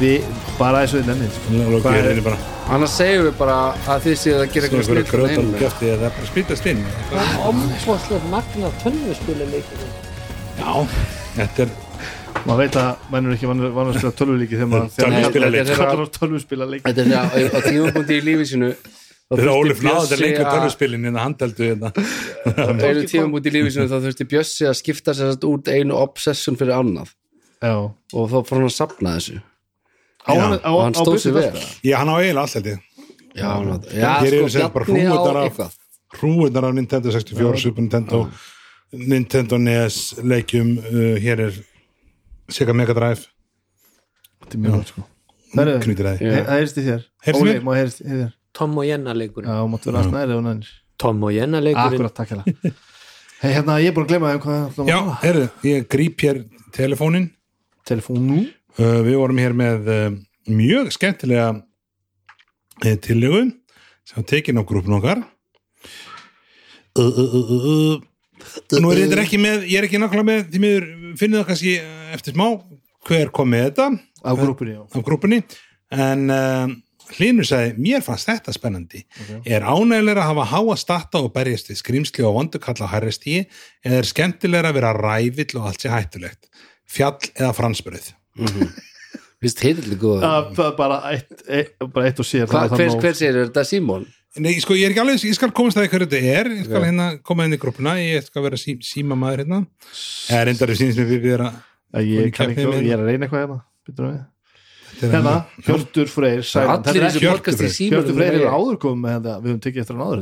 Við, bara og við nefnir er- annars segjum við bara að þið séu að gera eitthvað snill kjöfti eða bara spýtast inn. Ómsvonslega magna tölvuspili leikur já, þetta er maður veit að er ekki vanur að spila tölvuleiki þegar maður á tölvuspilaleik Þetta er þegar á- tímapunkti í lífi sínu þá þetta er þurfti Ólif náður Bjössi lengur að- tölvuspilin en handheldu hérna. Á einu tímapunkti í lífi sínu þá þurfti Bjössi að skipta sér út einu obsession fyrir annað. Já, og þá fór hann að sapna þessu á hann á, og hann stóð sér vel. Já, hann á eiginlega allt held ég. Já, hann- Hér já eru sem bara hrúgurnar af- hrúurnar af Nintendo 64, Super Nintendo Nintendo NES leikjum, uh, hér er Sega Mega Drive. Þetta er mjög gott sko. Það er- Það heyrst í þér? Óli, má heyrst í þér? Tom og Jenna leikurinn. Já, máttu vera ef hún ennir Tom og Jenna leikurinn. Akkurat, takk hérna Hei, hérna, ég er búin að hvað það já, heyrðu, ég gríp hér telefónin Telefónu uh, við vorum hér með uh, mjög skemmtilega uh, tillögu sem var tekin á grúpun okkar. Nú er þetta ekki með ég er ekki nákvæmlega með, því miður finnið það kannski eftir smá hver kom með þetta. Á grúpunni, á grúpunni en uh, Hlynur sagði, mér fannst þetta spennandi. Er ánægilega að hafa háa starta og berjast við skrýmsli og vondukalla hærrestíi eða er skemmtilega að vera rævill og allt sé hættulegt? Fjall eða fransbröð Vist heitildi góð Það það er bara eitt, eitt, bara eitt og sér Hva, það er það hver, hver segir, er þetta Simon? Nei, sko, ég er ekki alveg, ég skal komast að hverju þetta er. Ég skal hérna koma inn í grúpuna ég skal vera sí, síma maður hérna. Reyndar er sínist mér fyrir þér að Já, Ég kann ekki, ég er að reyna eitthvað hérna Býtum við. Þetta er Hérna, Hjörtur Freyr í er í Hjörtur Freyr. Er áður komið með þetta Við höfum tekið eftir hann áður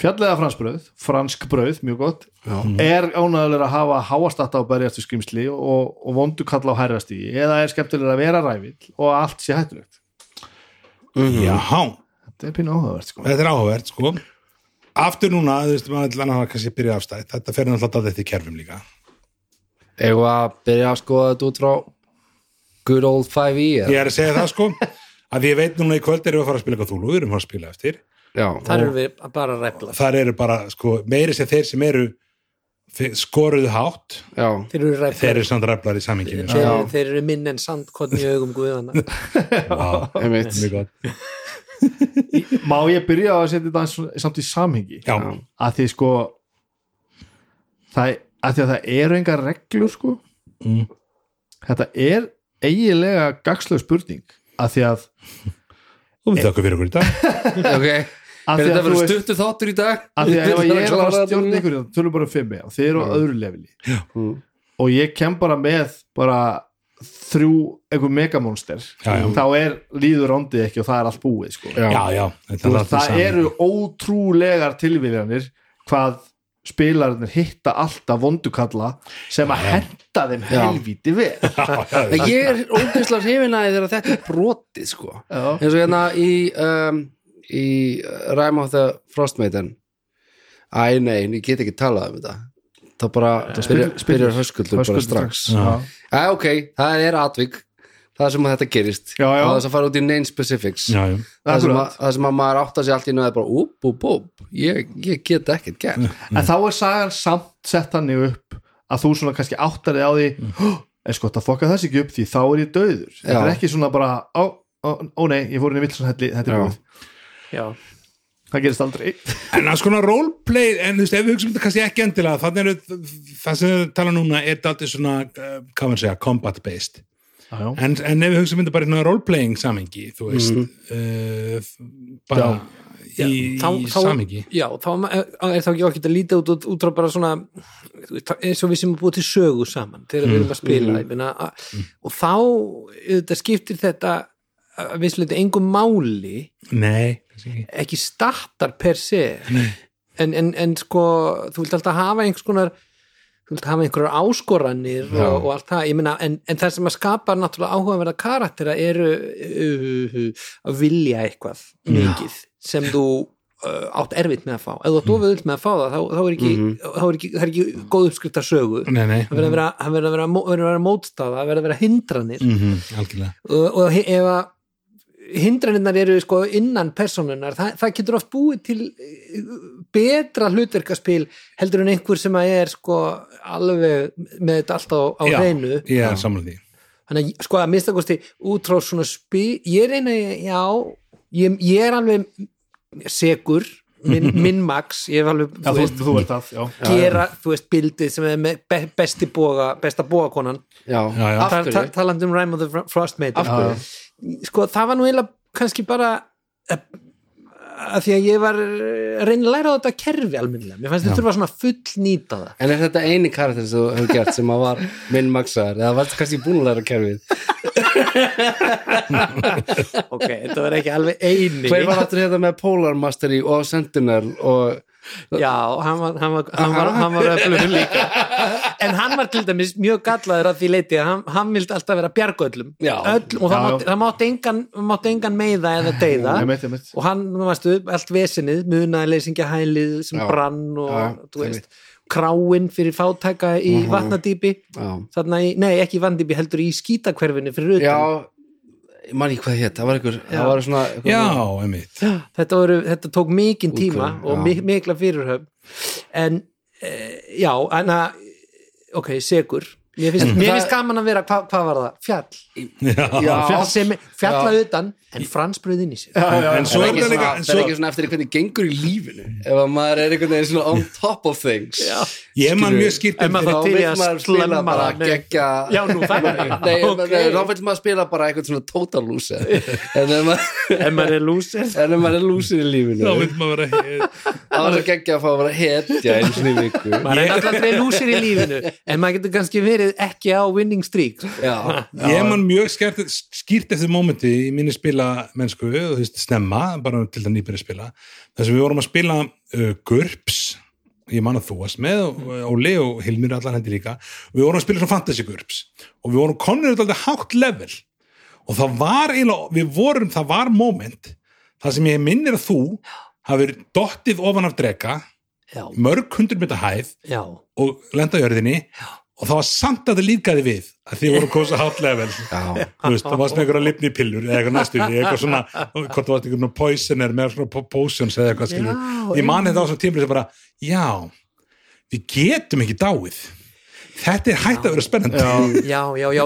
Já, Já, Fjallega franskbröð, fransk brauð, mjög gott. Er ánægulega að hafa háastatta á berjastu skrimsli og, og vondu kalla á hærrasti eða er skemmtilega að vera rævill og allt sé hættulegt? Já, Þetta er pínu áhugavert sko. Þetta er áhugavert sko. Aftur núna, þú veist, maður ætla að kannski byrja afstætt, þetta fer náttúrulega þetta í kerfum líka. Við að byrja að skoða þetta út frá good old 5e ég er að segja það sko að ég veit núna í kvöld erum við að fara að spila eitthvað þúlu, við erum að fara að spila eftir Já, Þar erum við bara að repla þar eru bara, sko, meiri sem þeir sem eru skoruðu hátt já, Þeir eru eru samt ræflar í saminginu þeir, Já. þeir eru minn en sandkotn í augum guðana wow, mjög gott. Má ég byrja á að setja þetta eins- samt í samhengi? Já, að því sko það, að því að það eru engar reglur sko. Mm. þetta er eiginlega gagslega spurning að því að og við þakka fyrir okkur í dag. Ok, þetta veist, stuttu þáttur í dag? að því að Við ég er að stjórna ykkur þá tölum bara um fimm og þeir eru á öðru leveli. Mm. og ég kem bara með bara þrjú einhver megamónster þá er líður rondið ekki og það er allt búið sko. Já. já, já, þetta Þú er veist, allt í það samhengi. eru ótrúlegar tilvíðanir hvað spilarnir hitta alltaf vondukalla sem að henda þeim vel. En ég er ógeðslega hrifinaði þegar þetta er brotið sko. Eins og hérna í um, í Rime of the Frostmaiden Æ nei, ég get ekki talað um þetta. Þá bara byrjar, byrjar höskuldur bara strax. Já. Æ ok, það er atvik. Það sem að þetta gerist. Já, já. það að fara út í name specifics. Já, já. það, sem að, það sem að maður átta sig allt í náði bara úp, úp, úp, ég, ég get ekkert gert. En þá er sagan samt sett hannig upp að þú svona kannski áttar þig á því mm. en sko það fokka þess ekki upp því þá er ég döður þetta er ekki svona bara ó, ó, ó nei, ég fór inn í Vilsson helli þetta er búið, Já, það gerist aldrei. En að skona roleplay en þú veist, ef við hugsaum þetta kannski ekki endilega þannig er það sem við tala núna er þetta alltaf svona, uh, hvað maður segja, combat based já. en, en ef við hugsa myndi bara í svona role-playing samengi þú veist Mhm. uh, bara Já, í, í þá- samengi Já, þá er er þá ekki okkur að líta út, út, út frá bara svona þú veist, eins og við sem erum búið til sögu saman þegar við erum að spila ég meina, að, og þá þetta skiptir þetta að vissleiti engum máli nei, ekki. ekki startar per se. En, en, en sko þú vilt alltaf hafa einhvers konar þú vilt hafa einhverjar áskoranir og, og allt það, ég meina, en, en það sem að skapa náttúrulega áhugaverða karaktera eru uh, uh, að vilja eitthvað mikið sem þú uh, átt erfitt með að fá. Ef þú átt ofið með að fá það, þá, þá, er ekki, þá er ekki það er ekki góð sögu. Það verður að vera, það verður að vera, verður að vera mótstaða það verður að vera hindranir. Mm algjörlega. Og, ef að hindranirnar eru sko innan personunar, það, það getur oft búið til eh, betra hlutverkaspil heldur en einhver sem að er sko alveg með þetta allt á, Já, hreinu. ég er samlega því. Þannig að sko að mista kosti út frá svona spil, ég reyna já, ég, ég er alveg segur, minn, minn max ég er alveg, Já, þú þú, veist þú ert það, já. gera, þú veist, bildið sem er með be, besti boga, besta bogakonan. Já, Já, já. af Ta- ta- hverju talandi um Rime of the Frostmaiden sko það var nú eiginlega kannski bara að, að því að ég var að reyna að læra á þetta kerfi almennilega, mér fannst þetta þurfa svona full nýta það En er þetta eini karakter sem þú hefur gert sem að var minn maksaðar eða varstu kannski búin að læra kerfið? Ok, þetta var ekki alveg eini. Hver var þetta með Polar Mastery og Sentinel og já, hann var hann var, hann var, hann var öflugur líka en hann var til dæmis mjög gallaður að því leiti að hann, hann vildi alltaf vera bjargöllum Já. Öll, og það Já, mátti, mátti engan, mátti engan meiða eða deyða. Einmitt, einmitt. og hann, þú veistu, allt vesinið munaðleysingahælið sem Já. brann og Já, þú veist, kráin fyrir fátæka í vatnadýpi. Já, þarna í, nei ekki í vatnadýpi heldur í skítakverfinu fyrir utan. Já ég man ekki hvað hétt, það var einhver það var svona einhver- já, einmitt. Þetta, voru, þetta tók mikinn tíma Útgáfu, og já. mi mikla fyrirhöfn. En e, já, en að ok, segur mér finnst, mér finnst gaman að vera, hva, hvað var það? fjall, fjalla Já. utan en fransbröð inn í sér en svo Það er er það er ekki svona eftir hvernig gengur í lífinu ef að maður er einhvern veginn svona on top of things. Já. ég man skilur- mjög skýrt En maður þá vil að maður spila bara gegja þá vil maður spila bara eitthvað svona total loser. En ef maður, maður er lúsir en ef maður er loser í lífinu. Þá vil maður vera þá er það geggja að fá að vera viku. Maður er alltaf lúsir í lífinu en maður getur kannski verið ekki á winning streak. Sko. Já, ég man mjög skert, skýrt eftir mómenti í minni spila mennsku þú veist, snemma, bara til það að spila. Þess að við vorum að spila uh, GURPS ég man að þú varst með og Óli og Hilmir allar hendi líka. Og við vorum að spila svona fantasy GURPS og við vorum konur alltaf hátt level. Og það var eiginlega, við vorum það var moment, það sem ég minnir að þú hafi verið dottið ofan af drega, já, mörg hundur metra hæð já, og lenda á jörðinni og það var samt að það líkaði við að því voru kosa hátt level veist, það varst með einhverja lifni pillur eða eitthvað næstu, eitthvað svona hvort það varst einhverjum poisoner með svona po- potions eða eitthvað skilur, Já, ég mani þetta á svona tímur sem bara, já við getum ekki dáið þetta er hægt að vera spennandi. Já, já, já, Já,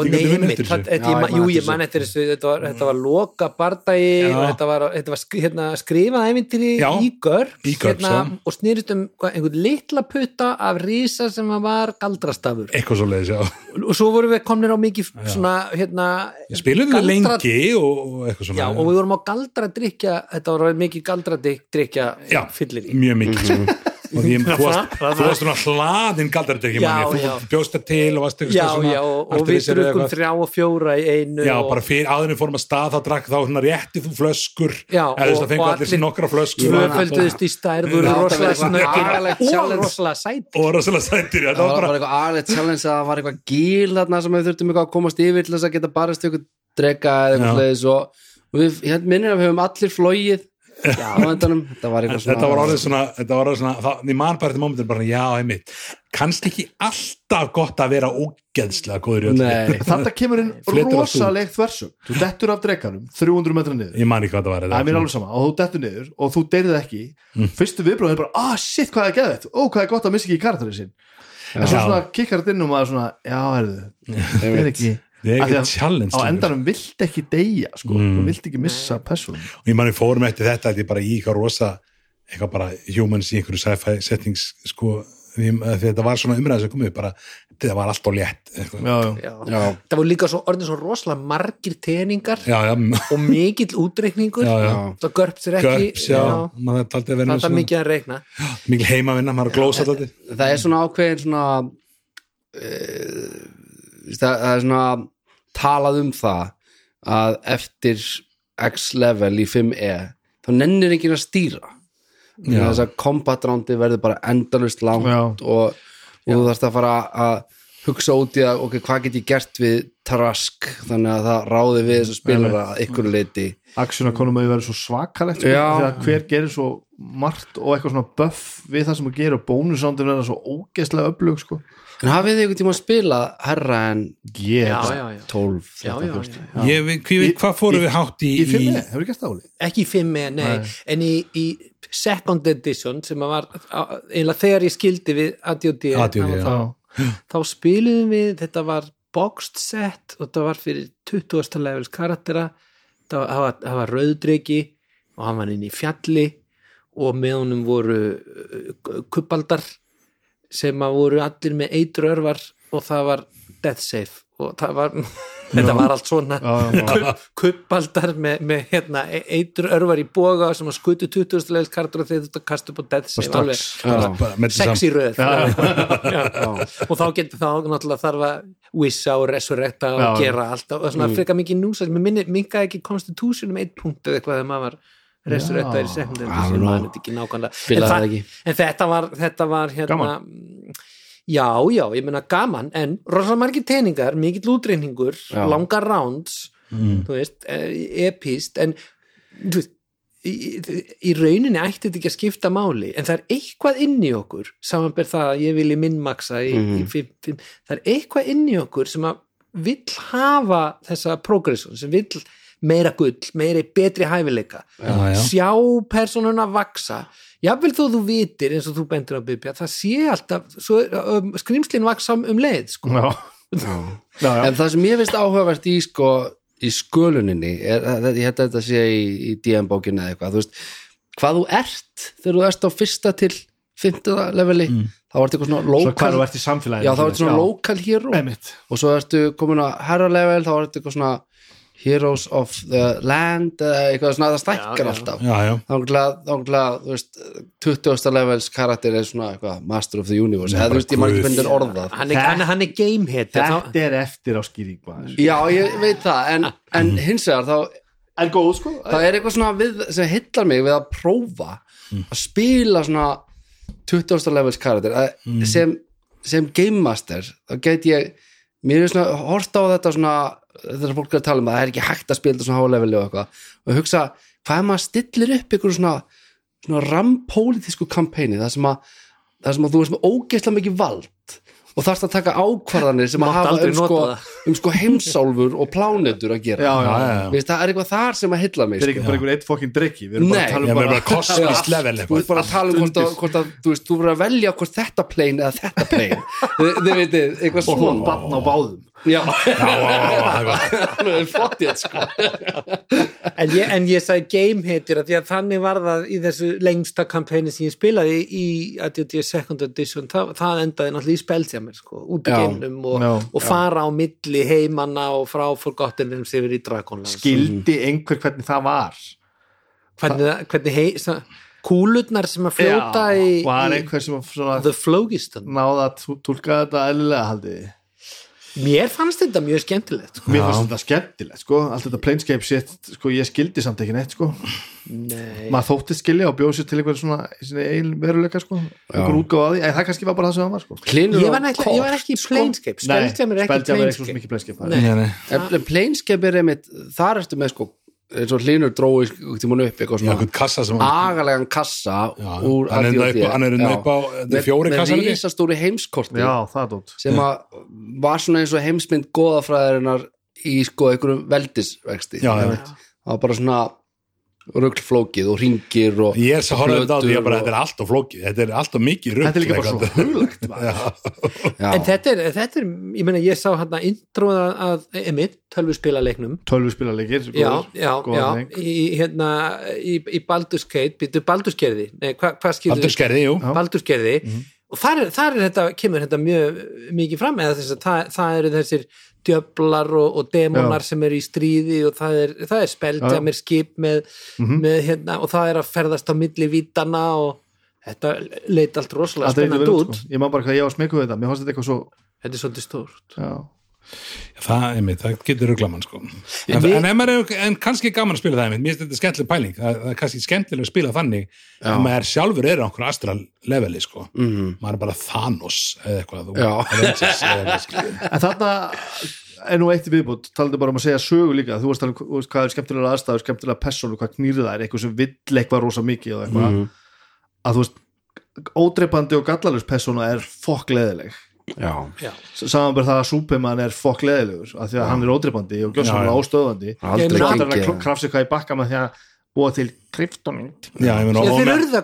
man jú, eftir ég man eftir þessu. Þetta var, þetta var loka bardagi Já. og þetta var, þetta var sk- hérna, skrifað ævintýri í GURPS, hérna, og snýrist um hvað, einhvern litla putta af rísa sem var galdrastafur. Eitthvað svo leiðis, já. Og svo vorum við komnir á mikið svona, hérna spilum við lengi og, og eitthvað svona Já, og við vorum á galdra drikja þetta var mikið galdra drikja Já, fyllir í mjög mikið. Sko. Og því þú varst, þú varst svona hlaðin galdardrykki manni, þú bjóst það til og varst eitthvað svona já, og, við drukum þrjá og fjóra í einu Já, og bara fyrir áðurinn fórum að stað þá drakk þá svona rétti þú flöskur. Já, eða þú veist og- að fengu og allir allir nokkra flöskur. tvöfölduðust í stærð það var rosalega snöggir. og rosalega sæt og rosalega sættir já, það var bara aðlega challenge að það var eitthvað gíl þarna sem við þurftum eitthvað að komast yfir til þess að geta barist eitthvað drega eða eitthvað sleiðis og, og við, ég minnir að við höfum allir flóið á endanum, þetta var eitthvað svona þetta var orðið svona, þetta var orðið svona það, ég man bara þetta momentin bara, já, einmitt. Kannski ekki alltaf gott að vera ógeðslega góður í öllu. Nei, Þetta kemur inn Flytur allt út. rosaleg þversum Þú dettur af drekanum 300 metra niður. Ég man ekki hvað það var Það er mér alveg sama, og þú dettur niður og þú deyrið ekki. Fyrstu viðbröð er bara, ah shit, hvað er geðið ó, hvað er gott að missa ekki í karakterið sinn. En svo Já. svona kikkar þetta inn og maður svona já, erðu, það er ekki að challenge á endanum vilt ekki deyja sko, Mm. þú vilt ekki missa persónum og ég man ég fórum eftir þetta þetta er bara í eitthvað rosa eitthvað bara humans í einhverju sci-fi settings sko. Því að þetta var svona umræð sem komið bara, þetta var allt á létt já, já. já. Það voru líka svo orðin svo rosalega margir já, og mikill útreikningur. Já, já. það görps er ekki það er svona. mikið að reikna. Mikil heimavinna, maður að glósa þetta það er svona ákveðin svona uh, það, það er svona talað um það að eftir X level í 5e þá nennir ekki að stýra. Þess að combat roundi verður bara endalust langt Já. og, og þú þarfst að fara að hugsa út í að ok, hvað get ég gert við trask? Þannig að það ráði við þessu spilara ykkur leiti aksjuna konum að vera svo svakalegt sko, þegar hver gerir svo margt og eitthvað svona buff við það sem að gera og bónusándin verða svo ógeðslega öflug sko. En hafið þið einhvern tíma að spila herra en ég, já, já, já. 12 Já, já, 13, já, já. ég, veit- hvað, hvað fórum við hátt í, í fimmið, hefur ekki gert áli ekki í 5 nei, Nei. en í, í second edition sem að var eiginlega þegar ég skildi við ADOD þá, þá spiluðum við þetta var boxed set og þetta var fyrir 20. levels karaktera það var, það var, það var rauðdreki og hann var inn í fjalli og með honum voru uh, kubbaldar sem að voru allir með eitrörvar og það var death safe og það var þetta var allt svona. Kubbaldar með, með hérna, eitrörvar í boga sem að skutu 20. leils kartur og þeir þetta kastu upp á death safe. Strax. alveg Já. sexy röð. Og þá getur þá náttúrulega þarf að wissa og resurrecta og Já. gera allt og svona frekar mikið núsa mér minkaði ekki constitution um eitt punkt eða eitthvað þegar maður var sekundin Já, sem maður þetta ekki nákvæmlega en, en þetta var, þetta var hérna Gaman. já, já, ég meina gaman en rosalega margir teiningar, mikill útreikningur Já. langar rounds Mm. þú veist, eh, epist en þú veist Í, í, rauninni ætti þetta ekki að skipta máli en það er eitthvað inn í okkur samanber það að ég vilji minnmaksa í, Mhm. í fimm, fimm, það er eitthvað inn í okkur sem að vill hafa þessa progression, sem vill meira gull, meira betri hæfileika Já, já. sjá personuna vaksa jafnvel þó þú vitir eins og þú bendur að byggja það sé alltaf, svo, um, skrimslin vaksa um leið sko. já, Já. já, já. En það sem ég finnst áhugavert í sko í sköluninni er, ég held að þetta sé í, í DM-bókinu eða eitthvað, þú veist, hvað þú ert þegar þú ert á fyrsta til fymta leveli, þá ertu eitthvað svona lokal, þú ert í samfélaginu já þá ertu svona local hero Einmitt. og svo ertu komin á herra level, þá ertu eitthvað svona heroes of the land eða eitthvað svona, það stækkar alltaf já, já, þá er þú veist 20. levels karakter er svona eitthvað master of the universe, eða þú veist, ég maður ekki guð. finnir orðað hann er, hann, hann er gamehead þetta er eftir á skýring. Já, ég veit það, en, en hins vegar þá, er góð sko það er eitthvað svona við, sem hillar mig við að prófa að spila svona 20. levels karakter að, sem, sem game master þá get ég, mér er svona hort á þetta svona, þegar fólk er að tala um að það er ekki hægt að spila svona hálefili og eitthvað og hugsa, hvað er maður stillir upp ykkur svona, svona rampólitísku kampæni, það sem að það sem að þú veist með ógeðslega mikið vald og þarfst að taka ákvarðanir sem að Mátt hafa aldrei um sko, um sko heimsálfur og plánetur að gera. Já, já, já. Veist, það er eitthvað þar sem að hylla mig þetta er ekki sko. bara einhver eitt fokkin drikki við erum bara að tala um bara kosmist level þú veist bara að tala um hvort að, hvort að þú veist, þú verður að velja hvort þetta plane eða þetta plane. Þið, þið veitir, eitthvað og hún svona. batn á báðum já, alveg er flott ég sko en ég, ég sagði gameheadir að því að þannig var það í þessu lengsta kampæni sem ég spilaði í ADD second edition, það, það endaði náttúrulega í speltjamir sko, út í Já. geimnum og, Já. og fara á milli heimanna og frá Forgottenum sem er í Dragonlance skildi einhver hvernig það var hvernig, það- hvernig hei, svona, kúlurnar sem að fljóta Já, í, var í einhver sem svona The Phlogiston náða að túlka þetta eðlilega haldið þið? Mér fannst þetta mjög skemmtilegt. Sko. mér fannst þetta skemmtilegt sko. Allt þetta planescape shit, sko ég skildi samt ekki neitt sko, Nei. maður þótti skilja og bjóð sér til einhver svona veruleika sko, einhver því, en það kannski var bara það sem það var sko. Hlynur ég var, ekki, ég var ekki í sko. Planescape ekki Spelljam er ekki Planescape. planescape Nei. Nei, Planescape er einmitt, þar ertu með sko eins og Hlynur drói tímun upp eitthvað svona kassa sem agalegan kassa Já, úr hann er upp á- hann er Já. upp á- þetta er fjórir með, risastóri heimskorti já, sem að var svona eins og heimsmynd goðafræðarinnar í sko einhverjum veldisvexti. Já, já. það var bara svona rugglflókið og ringir og ég er svo þetta á því að þetta er allt of flókið þetta er allt of mikið rugl þetta er líka bara svo já, en þetta er, þetta er, ég meina ég sá hérna introða að Emmitt, tölvuspila leiknum tölvuspilarleikir já, já, góðan já. leik. í, hérna, í, í Baldur's Gate býttu Baldur's Gerði, nei, hva, hvað skilur Aldur skerði, jú. Já. Baldur's Gerði og þar er, þar er þetta, kemur þetta mjög mikið fram eða þess að það, það eru þessir djöflar og, og demónar sem eru í stríði og það er, það er speldja með skip með, Mhm. með hérna, og það er að ferðast á milli vítana og þetta leit allt rosalega er vel út sko. ég má bara hvað ég var smekuð þetta mér fannst þetta eitthvað svo þetta er svolítið stórt já. Það, einmitt, það getur ruglamann sko. en, við- en, en, er, en kannski gaman að spila það einmitt, mér finnst þetta skemmtileg pæling það, það er kannski skemmtileg að spila þannig að maður sjálfur er á einhverju astral leveli sko. Mhm. maður er bara Thanos eða eitthvað Já. En þarna er nú eitt í viðbútt talandi bara um að segja sögu líka þú veist, um, veist hvað er skemmtilega aðstæður, skemmtilega persónu hvað knýrið það er, eitthvað sem vill eitthvað rosa mikið og eitthvað Mhm. að þú veist, ódreipandi og gallalus persóna er fokk já, samanbæр það að Superman er fokk leðilegur af því að hann er ódreipandi og Já, já. óstöðandi svo hann er að krafsa eitthvað í bakka með því að búa til Já, Já, og, og,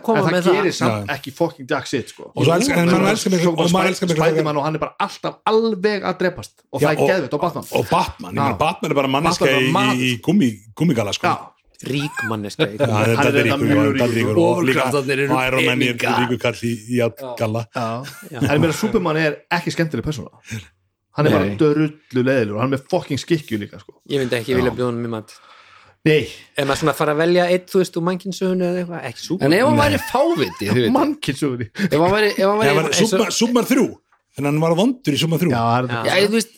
koma það gerir samt Já. ekki fucking jack shit sko. og og Spiderman og hann er bara alltaf alveg að drepast. Og Já, það er og- geðvitt á Batman. og Batman, ég meina Já. Batman er bara er í, gummigala sko. Rík manneska í Já, Hann. er þetta ríkur, er ríkur. og líka Iron Man er ríkur kall í, að galla. Já. en ég meina Superman er ekki skemmtileg persóna. Hann er bara dörullu leðilegur og hann er með fucking skikkju líka sko. ég myndi ekki vilja bjóða hann með mat. Nei, ef maður svona fara að velja eitt, þú veist, úr mannkinsögunu eða eitthvað, ekki súpa en ef hann væri fáviti þú veit, mannkinsögunni ef hann væri, ef hann Nei, væri var Superman, Superman 3 en hann var vondur í Superman 3 já, er Já, ég, þú veist,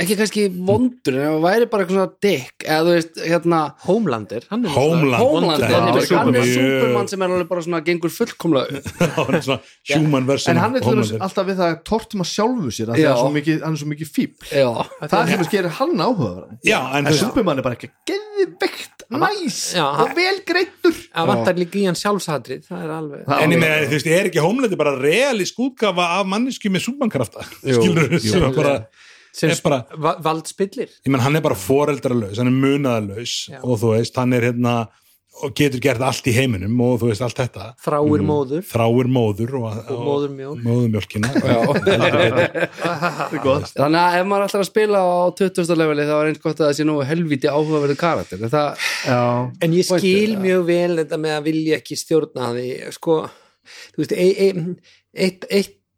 ekki kannski vondur en hann væri bara eitthvað svona dick eða þú veist, hérna Homelander, hann er Homeland Homeland, Þetta Já, hann er Superman. Superman. Sem er alveg bara svona gengur fullkomlega hann er svona human version en hann er Homelander. alltaf við það að tortuma sjálfu sér af því að hann er svo mikið- hann er svo mikið fíbl Já, það er sem að gerir hann Já, en en þú veist, Superman er bara ekki geðveikt næs og vel greittur það vantar líka í hann sjálfshatrið það er alveg Það- en ég meina, þú veist, er ekki Homeland bara realísk útgafa af mannesku með Superman-krafta skilur þú, sem er bara er bara, va- valdspillir? Ég menn hann er bara foreldralaus, hann er munaðalaus og þú veist, hann er hérna og getur gert allt í heiminum og þú veist allt þetta. Þráir móður. Þráir móður og, og móðurmjólk. móðurmjólkina. Það er gott. Þannig að ef maður að spila á 20. leveli þá er eins gott að það sé nú helviti áhugaverðu karakter. En það, já, en ég skil Pointið, mjög vel þetta með að vilja ekki stjórna því sko, þú veist e, e, eitt,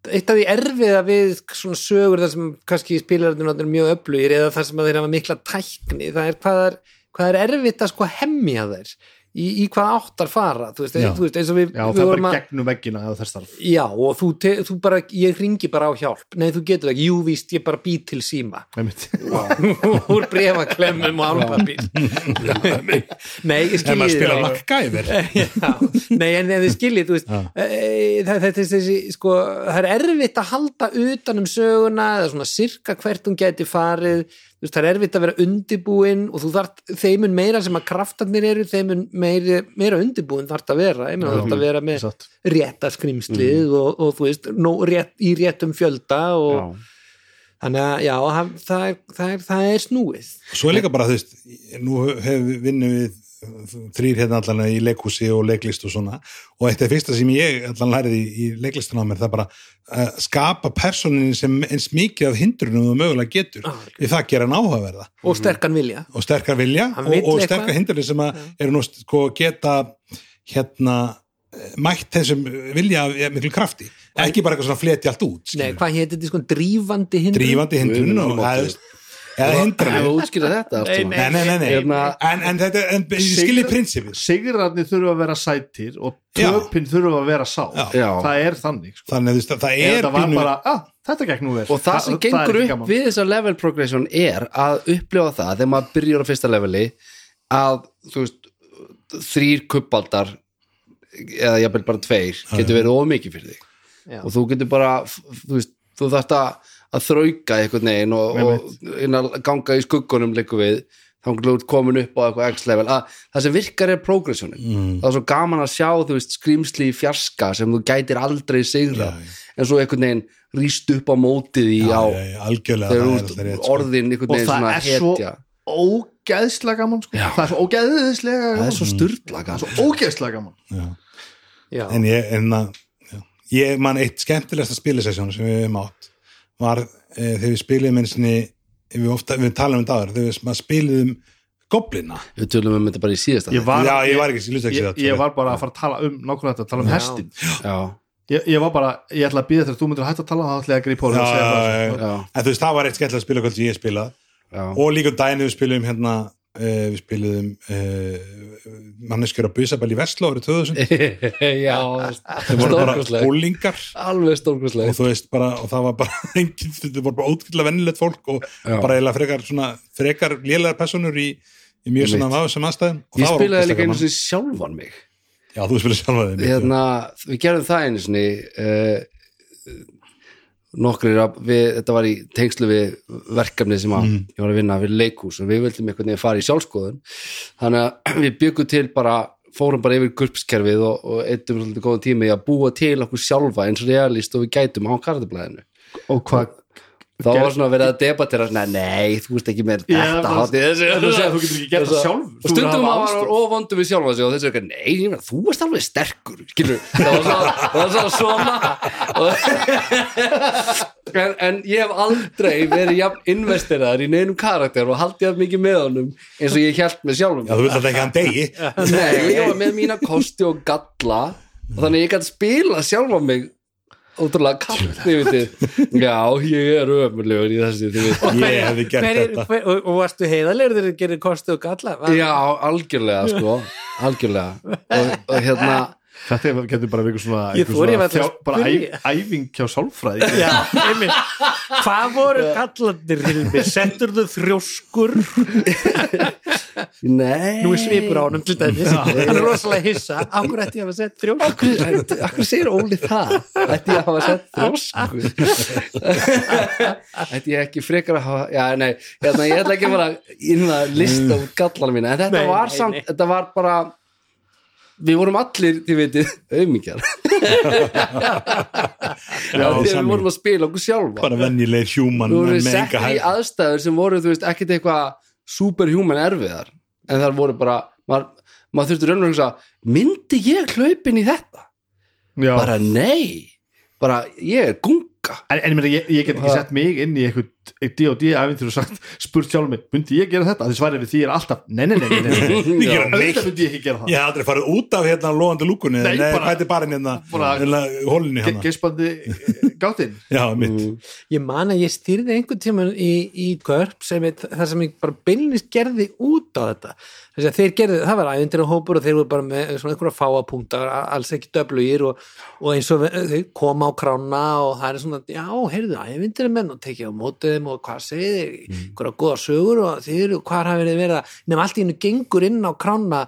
eitt af því erfiða við svona sögur þar sem kannski spilararnir er mjög öflugir eða þar sem þeir hafa mikla tækni það er hvað er, hvað er erfitt að sko hemmja þeir í, í hvað áttar fara þú veist, þú veist eins og við, já við það er bara gegnum veggina eða þess þarf. Já, og þú, te, þú bara, ég ringi bara á hjálp. Nei, þú getur ekki, jú víst, ég bara bý til síma. Úr brefaklemmum og álpapír. Nei, ég en skilji maður spila. MacGyver Já, nei, en þið skiljið, þú veist e, það, þetta er þessi, sko það er erfitt að halda utan um söguna eða svona sirka hvert hún geti farið veist, það er erfitt að vera undibúin og þú þarft, þeimun meira sem að kraftarnir eru, þeimun meira, meira undibúin þarft að vera, ég meina þarft að vera með Satt. rétta skrimslið og, og þú veist, nó, rétt, í réttum fjölda og þannig að já, það, það, er, það, er, snúið. Svo er líka bara, þú veist, nú hefur vinnum við þrýr hérna allan í leikhúsi og leiklist og svona. Og eitt af fyrsta sem ég allan lærið í, í leiklistan á mér það er bara að skapa personin sem eins mikið af hindrunum þú mögulega getur. Ah, við það gera hann áhugaverða og sterkan vilja. Og sterkar vilja og, og sterkar hindrunum sem að eru nú sko geta hérna eh, mætt þessum vilja miklu krafti. Ekki bara eitthvað svona fleti allt út Nei, skilur. hvað hétt þetta sko, drífandi hindrun? Drífandi hindrun og minn eða, eða útskýra þetta Nei, nei, nei, nei, nei. Hérna- En, en þetta en, ég skilji prinsipið sigrarnir þurfa að vera sætir og töpinn þurfa að vera sá Já. Það er þannig sko. þannig það Ef er þetta var pínu- bara, ah, þetta gekk nú vel og það sem gengur upp gaman. við þessa level progression er að upplifa það þegar maður byrjar á fyrsta leveli að þú veist þrýr kuppaldar eða jafnvel bara tveir getur verið ómikið fyrir þig Já. og þú getur bara þú veist, þú þarft að, að þrauka einhvern veginn og, og inn að ganga í skuggunum leikum við þá er komin upp á eitthvað x-level að það sem virkar er progressionin Mm. það er svo gaman að sjá þú veist skrýmsli í fjarska sem þú gætir aldrei sigra en svo einhvern veginn rýst upp á mótið í Já, á já, já, algjörlega þegar það er út sko. orðin einhvern og veginn það svona er svo hetja. ógeðslega gaman sko. það er svo ógeðslega það gaman er svo styrla gaman. Svo ógeðslega gaman. Já. en ég, en að já. ég man eitt skemmtilegsta spilisessjón sem við hefum átt var e, þegar við spiliðum einsinni við, ofta, við talum um dagur þegar við spiliðum goblina. Við tölum um þetta bara í síðasta ég var, já, ég var ekki, ég, ég, ekki ég, ég var bara að fara að tala um nákvæmlega þetta, tala um Já. hestin já, ég, ég var bara, ég ætla að býða þegar þú myndir hægt að tala þá ætla ég að grípa á já, og segja það en þú veist, það var eitt skemmtilega spilakvöld sem ég spilað já, og líka um daginn við spilum hérna við spilum uh, manneskjör að busabæl í Vestló árið 2000 já það voru bara stórkostleg ólingar alveg og veist bara, og það var bara engin, þetta voru bara ótrúlega vennilegt fólk og Já. bara eiginlega frekar svona frekar lélegar personur í, í mjög svona vafisum aðstæðum. Og ég það spilaði líka gaman. sinni sjálfan mig. Já, þú spilaði sjálfa þig mikið. hérna, við gerðum það einu sinni uh, við, þetta var í tengslu við verkefni sem að Mm. ég var að vinna við leikhús og við vildum einhvern veginn fara í sjálfskoðun þannig að við byggum til bara fórum bara yfir gurpskerfið og, og eittum svolítið góðan tími í að búa til okkur sjálfa eins og realist og við gætum á kartablaðinu og hvað þá var svona verið að debatera svona, nei, þú veist ekki með þetta það- hátíð þessu. Það er að þú getur ekki gert það sjálfur. og stundum að maður var ofvandu við sjálfa sig og þessu ekki, nei, þú ert alveg sterkur skilur, það var svona, það svona, en, ég hef aldrei verið jafn investiraðar í neinum karakter og haldið jafn mikið með honum eins og ég held með sjálfum já, þú vilt alltaf ekki að hann degi Nei, ég var með mína kosti og galla og þannig ég gæti spila sjálfa mig ótrúlega kallt, þið vitið. Já, ég er ömurlegur í þessu, þið vitið. Ég hefði gert Hver, þetta. hver, og, og varstu heiðalegur þegar þið gerir kosti og galla? Já, algjörlega, sko. Algjörlega. Og, og hérna, þetta er- getur bara verið svona, svona þjá- bara æf, æfing hjá sálfræði. Já, einmitt. Hvað voru kallandir Hilmi? Settur þú þrjóskur? Nei. Nú er svipur á honum til dæmis. Hann er rosalega hissa. Ákur ætti ég að hafa sett þrjóskur? Akkur, akkur segir Óli það? Ætti ég að hafa sett þrósku Ætti ég ekki frekar að hafa Já, nei, hérna, ég ætla ekki að fara inn að lista út gallana mína En þetta Nei, var nei, samt, nei. þetta var bara Við vorum allir, þið veitir, þegar við vorum að spila okkur sjálfa. Bara venjulegir hjúmann Við vorum með sett enga í aðstæður sem voru, þú veist, ekkert eitthvað superhuman erfiðar. En það voru bara, maður, maður þurfti raunlega að hugsa Myndi ég hlaupin í þetta? Já. bara nei bara ég er gunga. En, en ég, ég get ekki sett mig inn í eitthvað D.O.D. æfintur og sagt spurt sjálf mig, myndi ég gera þetta? Því svarið við því er alltaf, nei, nei, nei, nei, nei, nei. Ég gera neitt. auðvitað myndi ég ekki gera það ég hef aldrei farið út af hérna loðandi lúkunni Nei, nei, bara- hvað er barinn hérna bara- hérna, hólinni hérna geispandi gáttinn já, mitt Mm. Ég man að ég stýrði einhvern tímann í, í GURP sem ég, það sem ég bara beinlist gerði út á þetta þess að þeir gerði, það var ævendir og hópur og þeir voru bara með svona einhverja fáapunktar alls ekki döblugir og, og eins og þeir koma á krána og það er svona, já, heyrðu, ævendir menn og tekið á mótið þeim og hvað segir þið einhverja góða sögur og þeir eru hvað hafið þið verið að, nefn allt í hennu gengur inn á krána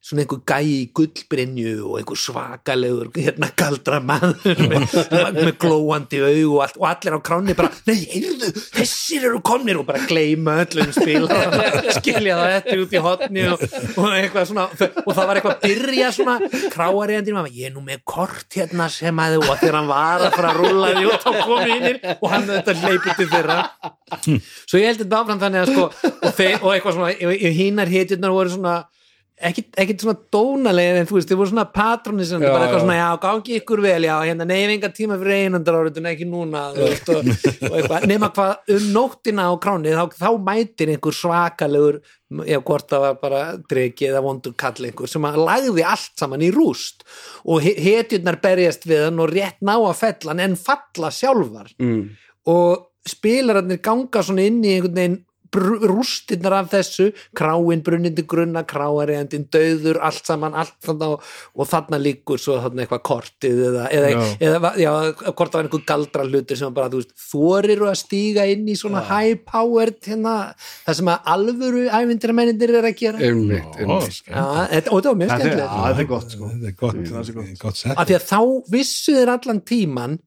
svona einhver gæi í gullbrinju og einhver svakalegur hérna galdra maður með, með glóandi augu og, og allir á kránni bara, nei, heyrðu, þessir eru komnir og bara gleyma öllum spila skilja það eftir út í hotni og, og eitthvað svona og það var eitthvað að byrja svona kráariðandi ég er nú með kort hérna sem að og þegar hann var að fara að rúlla því og þá komið innir og hann þetta leipið til þeirra svo ég held þetta áfram þannig að sko og, þeir, og eitthvað svona, hínar hitjurnar voru svona ekkit svona dónalegir en þú veist, þið voru svona patronisandi bara eitthvað svona, já, gangi ykkur vel já, hérna, hef enga tíma fyrir einandar áriðun ekki núna, þú veist, og, og eitthvað. Nema hvað um nóttina á kráni þá, þá mætir einhver svakalegur já, hvort það var bara dregi eða vondur kall einhver sem að lagði allt saman í rúst. Og he- hetjurnar berjast við hann og rétt ná að fella hann en falla sjálfar. Mm. og spilararnir ganga svona inn í einhvern veginn rústirnar af þessu kráin brunnindi grunna, kráariðandinn döður, allt saman, allt þarna og, og þarna líkur svo þarna eitthvað kortið eða, eða, Já. eða já, það var einhver galdra hlutir sem bara, þú veist, þorir að stíga inn í svona high powered hérna, það sem að alvöru ævindiramennindir er að gera einmitt, einmitt. Og þetta var mjög þetta er, skemmtilegt já, þetta er gott sko. þetta er gott, gott sett af því að þá vissu þeir allan tíman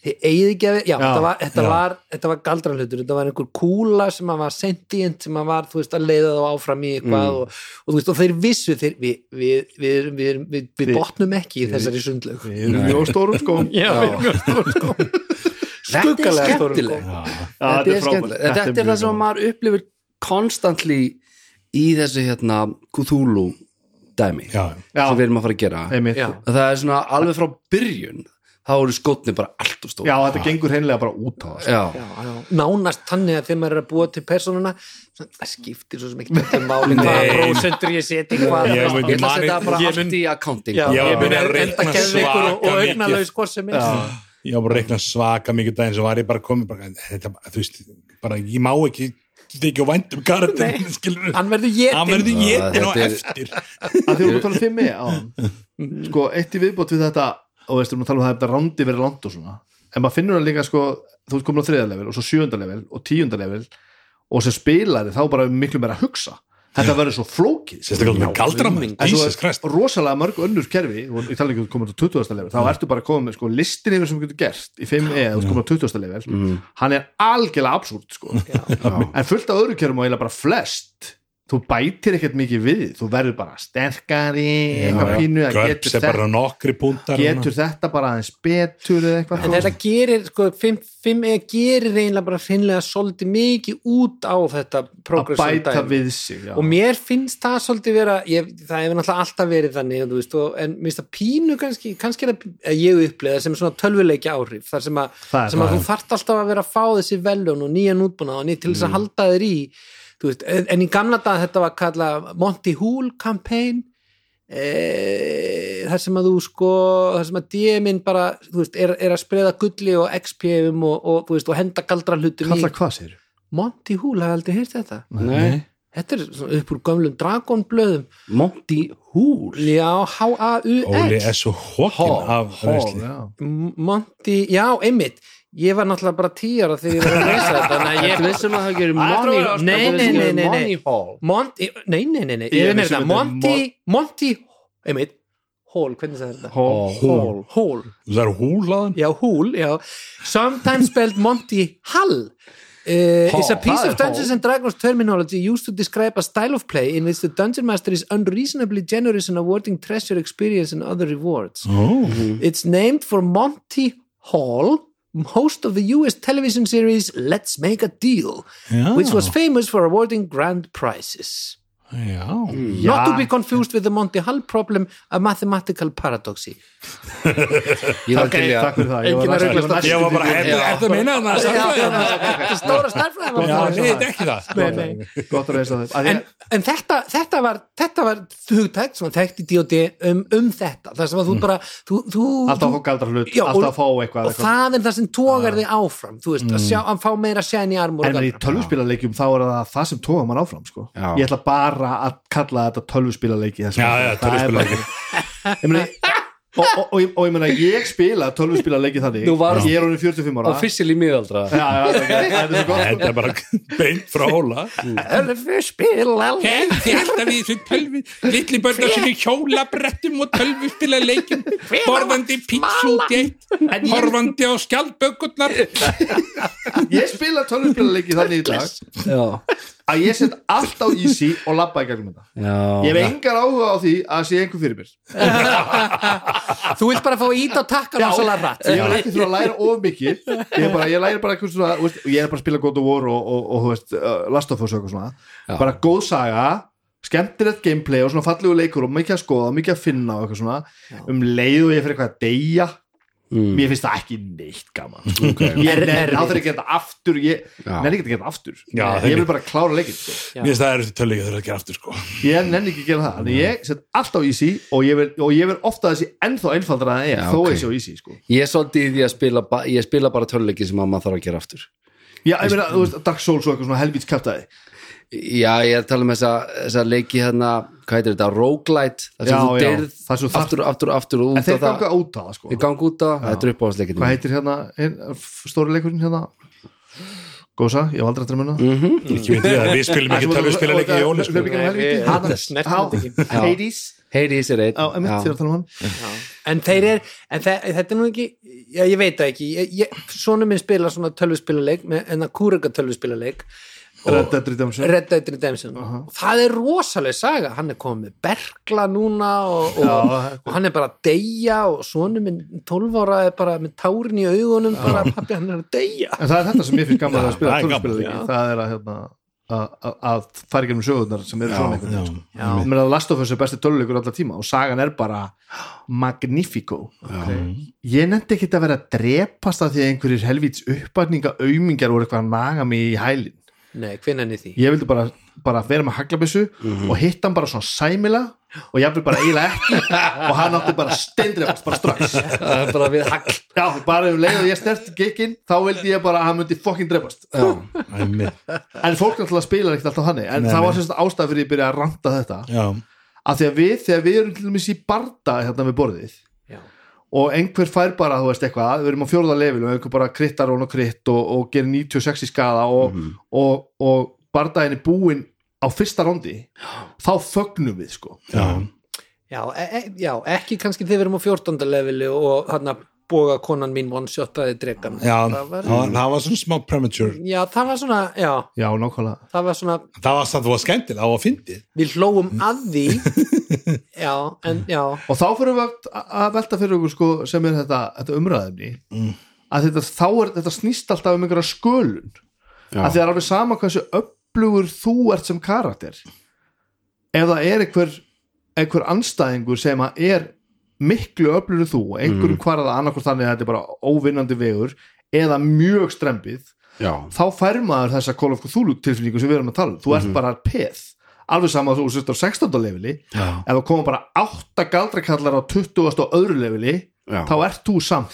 þið eigið ekki að, já, Já, þetta var, þetta já. var, þetta var galdrahlutur, þetta var einhver kúla sem að var sentient, sem að var, þú veist, að leiða þá áfram í eitthvað Mm. og, og þú veist, og þeir vissu, þeir, við, við, við, við, við, við, við Við- botnum ekki í þessari sundlaug. við erum mjög stórum sko Já, við erum mjög stór sko. þetta er stórum sko. þetta er frábært. skemmtilegt þetta er það sem maður upplifir constantly í þessu hérna Cthulhu dæmi já, Já. sem við erum að fara að gera það er svona alveg frá byrjun þá eru skotni bara allt og stór já, þetta gengur hreinlega bara út á það sko. já. Já, já, nánast þannig að þegar maður er að búa til persónuna svona, það skiptir svo sem ekki þetta máli hvaða Nei. prósentur ég seti hvað Ég myndi- ætla að setja það bara allt í accounting. Ég mun ég enda reikna og, og svaka mikið. augnalaus hvort sem er ég var bara að reikna svaka mikið daginn svo var ég bara komið bara, þetta, þú veist, bara ég má ekki þykja á væntum karakterin skilur hann verður ég hann verður jétin á þetta er- eftir. Að því að tala um 5 á sko, eitt í viðbót við þetta og veist, erum að tala um það að rándi verið langt og svona. En maður finnur það líka sko þú ert komin á þriða level og svo sjöunda level og tíunda level og sem spilari þá bara miklu meira að hugsa. Þetta verður svo flókið. Er rosalega mörg önnur kerfi og ég tala ekki um að koma til 20. level þá ertu bara að koma með sko, listin yfir sem þú getur gert í 5e eða þú komin á 20. level. Hann er algjörlega absúrt sko. en fullt af öðru kerfum og eiginlega bara flest þú bætir ekkert mikið við þú verður bara sterkari eitthvað pínu getur, þetta, getur þetta bara aðeins betur eða eitthvað en þetta gerir, sko, 5E gerir eiginlega bara hreinlega svolítið mikið út á þetta að bæta dæmi. við sig já. og mér finnst það svolítið vera ég, það hefur náttúrulega alltaf verið þannig þú veist, og, en mér finnst það pínu kannski kannski að ég upplega sem svona tölvuleiki áhrif þar sem að, sem að þú þarft alltaf að vera að fá þessi veljun og nýjan útbúna og nýtt til Mm. þess að halda þér í veist, en, í gamla dag þetta var kallað Monty Hool campaign e, þar sem að þú sko þar sem að DM-in bara þú veist, er, er að spreða gulli og XP-um og, og, þú veist, og henda galdra hlutum kalla í hvað sér Monty Hool, hafði aldrei heyrt þetta? Nei. Þetta er svona upp úr gömlum dragonblöðum. Monty Hool Já, Óli H-A-U-X er svo hókin af Hall. M- Monty, já, einmitt Ég var náttúrulega bara tíara þegar ég var að lesa þetta Þannig að Ég vissum að það gerir Æ, Money þetta var- Nei, nei, nei, nei, nei. Money Hall. Monty, nei, nei, nei, nei Monty Mon- Monty, Hall, hvernig það er þetta? Hall. Hall, Hall. Það er húlaðan Já, Hall, já. Sometimes spelled Monty Hall. Uh, is a piece of Dungeons and Dragons terminology used to describe a style of play in which the dungeon master is unreasonably generous in awarding treasure, experience and other rewards. oh. It's named for Monty Hall, host of the US television series Let's Make a Deal, já, which was famous for awarding grand prizes. Já. Not to be confused with the Monty Hall problem, a mathematical paradoxy. Ég var Takk fyrir það. Ég var bara, næstum- er er það það Þetta er stóra nei, þetta er ekki það. Nei, nei. gott að reysa það en, en þetta, þetta var þetta var hugtækt, svona þekkt í D.O.D. Um, um þetta, það sem að þú bara þú, þú, alltaf fá galdra hlut, alltaf fá eitthvað, og það er það sem tógar þig áfram þú veist, að, sjá, að fá meira shiny armor en í galdra. tölvuspilaleikjum þá er það það sem tóga mann áfram sko. Ég ætla bara að kalla þetta tölvuspilaleiki þess Já, já, Það er tölvuspilaleiki. bara- ég meina og, og, og, og ég meina ég spila tölvuspilaleiki þannig. Þú varst- ég er honum 45 ára. Officially miðaldra. Já, já, það er- það er svo gott. Þetta er bara beint frá hóla Tölvuspilaleik. Þetta við þessu tölvi litli börna sem er hjólabrettum og tölvuspila leikin borðandi pítsu út í eitt horfandi á skjaldbökurnar. Ég spila tölvuspilaleiki þannig í dag. Já, að ég set allt á easy og labba í gegnum þetta. Já. Ég hef engar áhuga á því að sé einhver fyrir mér. Þú vilt bara fá ít á takkan og svolítið rætt. ég vil ekki þurfa að læra of mikið. Ég, bara, ég læri bara eitthvað svona þú veist, ég er bara að spila God of War og, og, og, þú veist, uh, Last of Us og eitthvað svona. Já. bara góð saga skemmtilegt gameplay og svona fallegu leikur og mikið að skoða, mikið að finna og eitthvað svona. Um leið og ég fyrir eitthvað að deyja Mm. mér finnst það ekki neitt gaman okay. ég Er- er ekki að gera þetta aftur ég nenni ekki að gera þetta aftur Já, ég vil bara klára leikinn sko. Mér finnst það er þessi tölvi að gera aftur sko ég nenni ekki að gera það þannig ég set allt á easy og ég vil, og ég vil ofta þessi ennþá einfaldra en ég, Já, þó ok. ég sé á easy sko. Ég er svolítið í því að spila ég spila bara töluleiki sem að maður þarf að gera aftur já, ég meina, þú veist, Dark Souls og eitthvað svona helvíts kæftæði Já, ég er að tala um þessa, þessa leiki hérna, hvað heitir þetta, roguelite þar sem Já, þú já, deyrð það sem þú þarft- aftur, aftur, aftur og en út þeir það. ganga út á það sko. Ég gang út af, þetta er uppáðsleikin hvað heitir hérna stóri leikurinn hérna? Gósa, ég hef aldrei að Mhm. Veit ég að við spilum ekki jóli Hana- við þetta ekki. Já. Hades. Hades er einn. Tala um en þeir er, en þe þetta er nú ekki já, ég veit það ekki, svona minn spila svona tölvuspilaleik með en að kúrega tölvuspilaleik Red Dead Redemption. Red Dead Redemption. Og það er rosaleg saga, hann er komið með berkla núna og, og, Já. og hann er bara að deyja og svona minn 12 ára er bara með tárin í augunum bara pappi hann er að deyja. En það er þetta sem ég finnst gaman að spila það Það er að hérna að- að að fara ekki um sögurnar sem eru svona einhvern já, veginn sko. Já. ég meina að Last of Us er besti töluleikur allar tíma og sagan er bara magnifico ég nefndi ekki að vera að drepast af því að einhverjir helvíts uppbætninga aumingjar voru eitthvað að naga mig í hælin Nei, hvenær niður því? ég vildi bara, bara vera með haglabissu og hitta hann bara svona sæmila og ég vil bara eiginlega ekki. Og hann átti bara steindrefast bara strax. Er bara við hagl. Já, bara um leið og ég sterti gekkin þá vildi ég bara að hann myndi fokkin drefast. En fólk náttúrulega spilar ekkert alltaf þannig en Nei, það var nei. sérst ástæð fyrir ég byrja að ranta þetta. Já, af því að við, þegar við erum til dæmis í barda hérna við borðið. Og einhver fær bara, þú veist eitthvað við erum á fjórða level og einhver bara krittar og kritt og, og gerir 96 í skada og, og, og bardaginn er búinn á fyrsta rondi þá fögnum við sko já, Já, e e já, ekki kannski þegar við erum á 14. leveli og hann að boga konan mín one-shotaði dregan já það það var, var, það var svona smá premature. Já, það var svona já, já, nákvæmlega. Það var svona það var samt þú var skemmtilega, það var fyndið. Við hlóum að því. Já, en já. Og þá fyrir við að, að velta fyrir okkur sko, sem er þetta, þetta umræðumni Mm. að þetta, þá er, þetta snýst alltaf um einhverja skölun. Já. að því er alveg sama hversu upplugur þú ert sem karakter. Ef það er einhver einhver anstæðingur sem að er miklu upplugur þú einhverjum mm. hvar að það annarkvort þannig að þetta er bara óvinnandi vegur eða mjög strempið já, þá fær maður þessa Call of Cthulhu tilfinningu sem við erum að tala um, þú ert Mhm. bara peð alveg sama að þú sért á 16. leveli já, ef það koma bara 8 galdrakallar á 20. og öðru leveli já. þá ert þú samt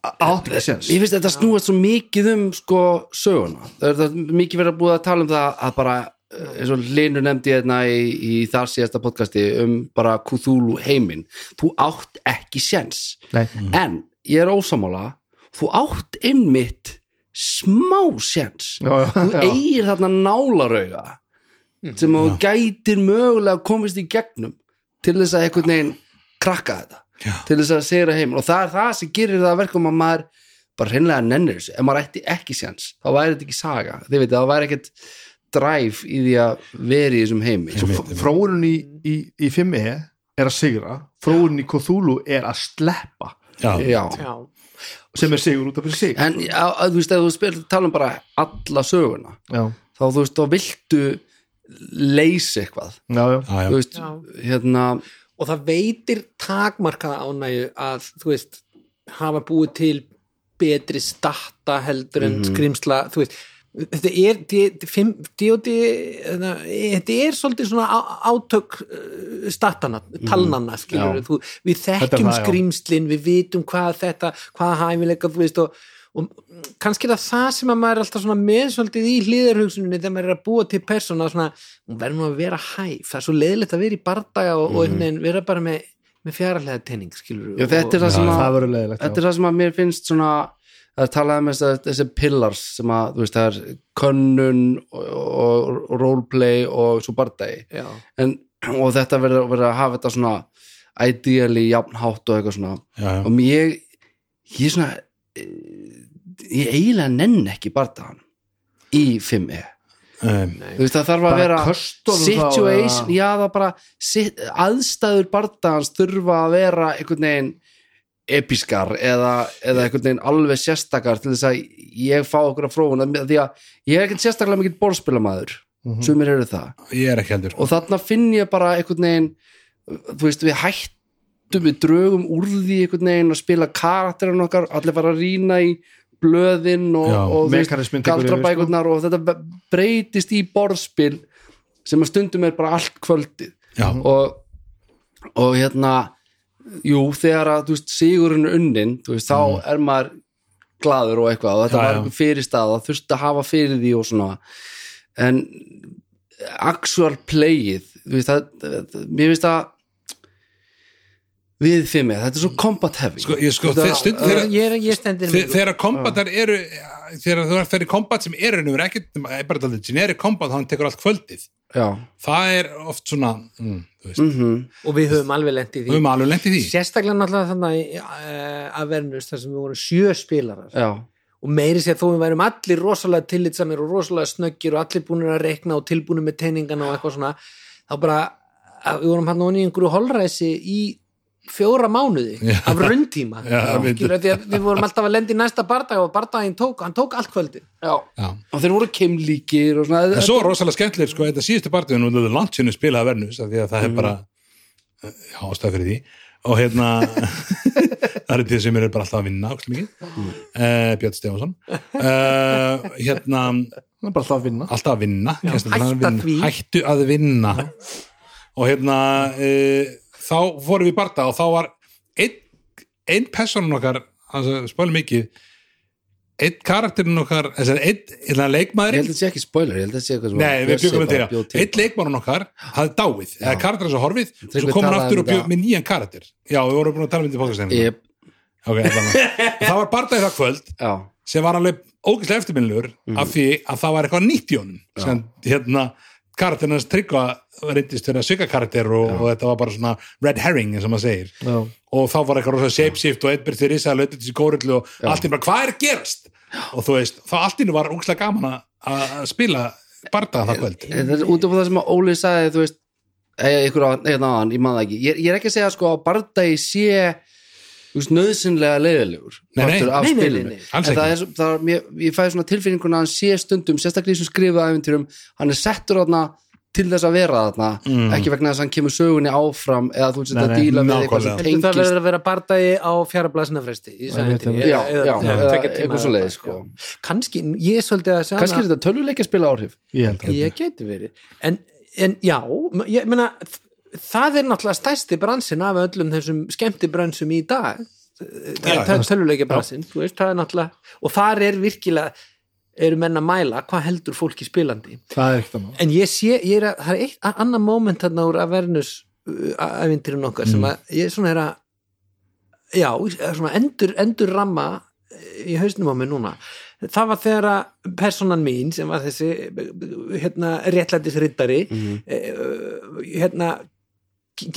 átt ekki séns Ég finnst þetta snúast svo mikið um sko söguna. Það er mikið verið að búið að tala um það að bara eins og Linur nefndi hérna í, í þar síðasta podcasti um bara Cthulhu heiminn. Þú átt ekki séns. Nei. En ég er ósamála þú átt einmitt smá séns. Þú eigir þarna nálarauga sem þú gætir mögulega komist í gegnum til þess að einhvern veginn krakka þetta Já. til þess að segja heim og það er það sem gerir það að verkum að maður bara hreinlega nennir þessu ef maður ætti ekki séns, þá væri þetta ekki saga þið veit, það væri ekkert dræf í því að vera í þessum heimi. Svo f- þróunin í, í, í 5e er að sigra þróunin í Cthulhu er að sleppa. Já, já, já, sem er sigur út af fyrir sig. En að, þú veist, ef þú spil, tala um bara alla söguna, já, þá þú veist, þá viltu leysa eitthvað. Já, já, já, já. þú veist, Já. hérna og það veitir takmarkaða ánægju að þú veist hafa búið til betri starta heldur en skrimsla þú veist þetta er D.O.D. þetta er svolítið svona átök uh, startana, talnana skilur þú, við þekkjum skrimslin, við vitum hvað þetta hvað hæfileika, þú veist og, og kannski er það það sem að maður er alltaf svona með svolítið í hlýðarhugsuninni þegar maður er að búa til persóna svona, hún verður nú að vera hæf. Það er svo leiðilegt að vera í bardaga og, og einhvern veginn vera bara með, með fjaralega tenning skilur já, þetta er það sem að leiðilegt þetta er það sem að mér finnst svona það er talað um þess þessi pillars sem að, þú veist, það er könnun og, og, og roleplay og svo bardagi. Já, en, og þetta verður að hafa þetta svona ideally jafnhátt og eitthvað svona. Já, já. og ég ég er svona eh, ég eiginlega nenn ekki bardagan í 5e Um, þú veist það þarf að vera situation, já það bara aðstæður bardagans þurfa að vera einhvern veginn episkar eða, eða einhvern veginn alveg sérstakar til þess að ég fá okkur að fróun því að ég er ekkert sérstaklega mikill borðspilamæður Mhm. sumir eru það. Er og þarna finn ég bara einhvern veginn þú veist við hættum við drögum úr því einhvern veginn að spila karakterin okkar, allir fara að rýna í blöðin og, og galdrabækurnar og þetta breytist í borðspil sem að stundum er bara allt kvöldið. Og, og hérna jú, þegar að þú veist, sigurinn er unnin, þú veist, þá er maður glaður og eitthvað og þetta Já, var einhver fyrirstað og þurfti að hafa fyrir því og svona. En actual playið það, það, mér finnst að við fimmið, þetta er svo combat heavy. Sko, ég sko, þegar stund, þegar, ég, er, ég stendir þegar, þegar kombatar eru þegar þú ert fyrir kombat sem eru nú er ekkert, er bara þetta generic kombat hann tekur allt kvöldið já, það er oft svona mm, þú veist, mhm. Og við höfum alveg lent í því. höfum alveg lent í því. Sérstaklega náttúrulega þannig uh, að Vernus þar sem við vorum sjö spilarar. Já, og meiri sér þó við værum allir rosalega tillitsamir og rosalega snöggir og allir búinir að rekna og tilbúinir með teiningana og eitthvað svona þá bara að við vorum hann onni í einhverju holræsi í fjóra mánuði Já. af rauntíma. Við- vorum alltaf að lendi í næsta bardag og bardaginn tók, hann tók allt kvöldi já. Já. og þeir voru svona En svo er rosalega skemmtilegir sko, þetta síðustu partíðin og þetta landsinu því að það er bara já, ástæð fyrir því. Og hérna það er því sem er bara alltaf að vinna mikið. Uh, Björn Stefansson uh, hérna er alltaf að vinna. alltaf að vinna, alltaf að vinna. hættu að vinna. Og hérna uh, þá fórum við í barda og þá var einn ein personun okkar spölum mikið einn karakterinn okkar einn, einn ég held að þetta sé ekki spoiler, til. Einn leikmannun okkar hafði dáið eða karakter þessu horfið og svo kom hann aftur um og bjöð þetta. með nýjan karakter. Já, við vorum búin að tala um þetta í fólkastæðinu Jep, okay. Og það. Var barndagið það kvöld já, sem var alveg ógæslega eftirminnilegur af því að það var eitthvað nýtt í honum. Sem hérna karakterinn hans tryggva reyndist vera svika karakter og, og þetta var bara svona red herring eins og maður segir. Já. og þá var eitthvað rosa shapeshift og byrði risa að lötu þessi górillu og allt í bara hvað er að gerast? Og þú veist, þá allt nú var ógæslega gaman að- að spila barndagið það kvöld. Út af það sem að Óli sagði þú veist, eða aðan, ég man það ekki, ég, ég er ekki að segja sko að bardagi sé nöðsynlega leiðilegur Nei, nei. Nei, nei, nei, það er, það er mér, ég fæði svona tilfinninguna að hann sé stundum, sérstaklega í sem skrifa æfintýrum, hann er settur þarna til þess að vera þarna Mm. ekki vegna þess að hann kemur sögunni áfram eða þú veist að díla við eitthvað sem. Heldur það tengist verður að vera bardagi á fjara blasina fresti í sæðinni já, já, eða eitthvað svo leið sko. kannski, ég er svolítið að segja kannski er þetta tölvuleikja spila áhrif ég held að ég geti verið en, en já, ég meina það er náttúrulega stærsti bransin af öllum þessum skemmti bransum í dag. Töluleikja bransin veist, það er náttúrulega, og þar er virkilega eru menn að mæla hvað heldur fólki spilandi. Er en ég sé, ég er að, það er eitt a- annað moment þarna úr Avernus æfintirinn okkar sem að ég svona er að já, svona endur, endur ramma í hausnum á mig núna. Það var þegar að personan mín sem var þessi hérna réttlætisrittari mm. hérna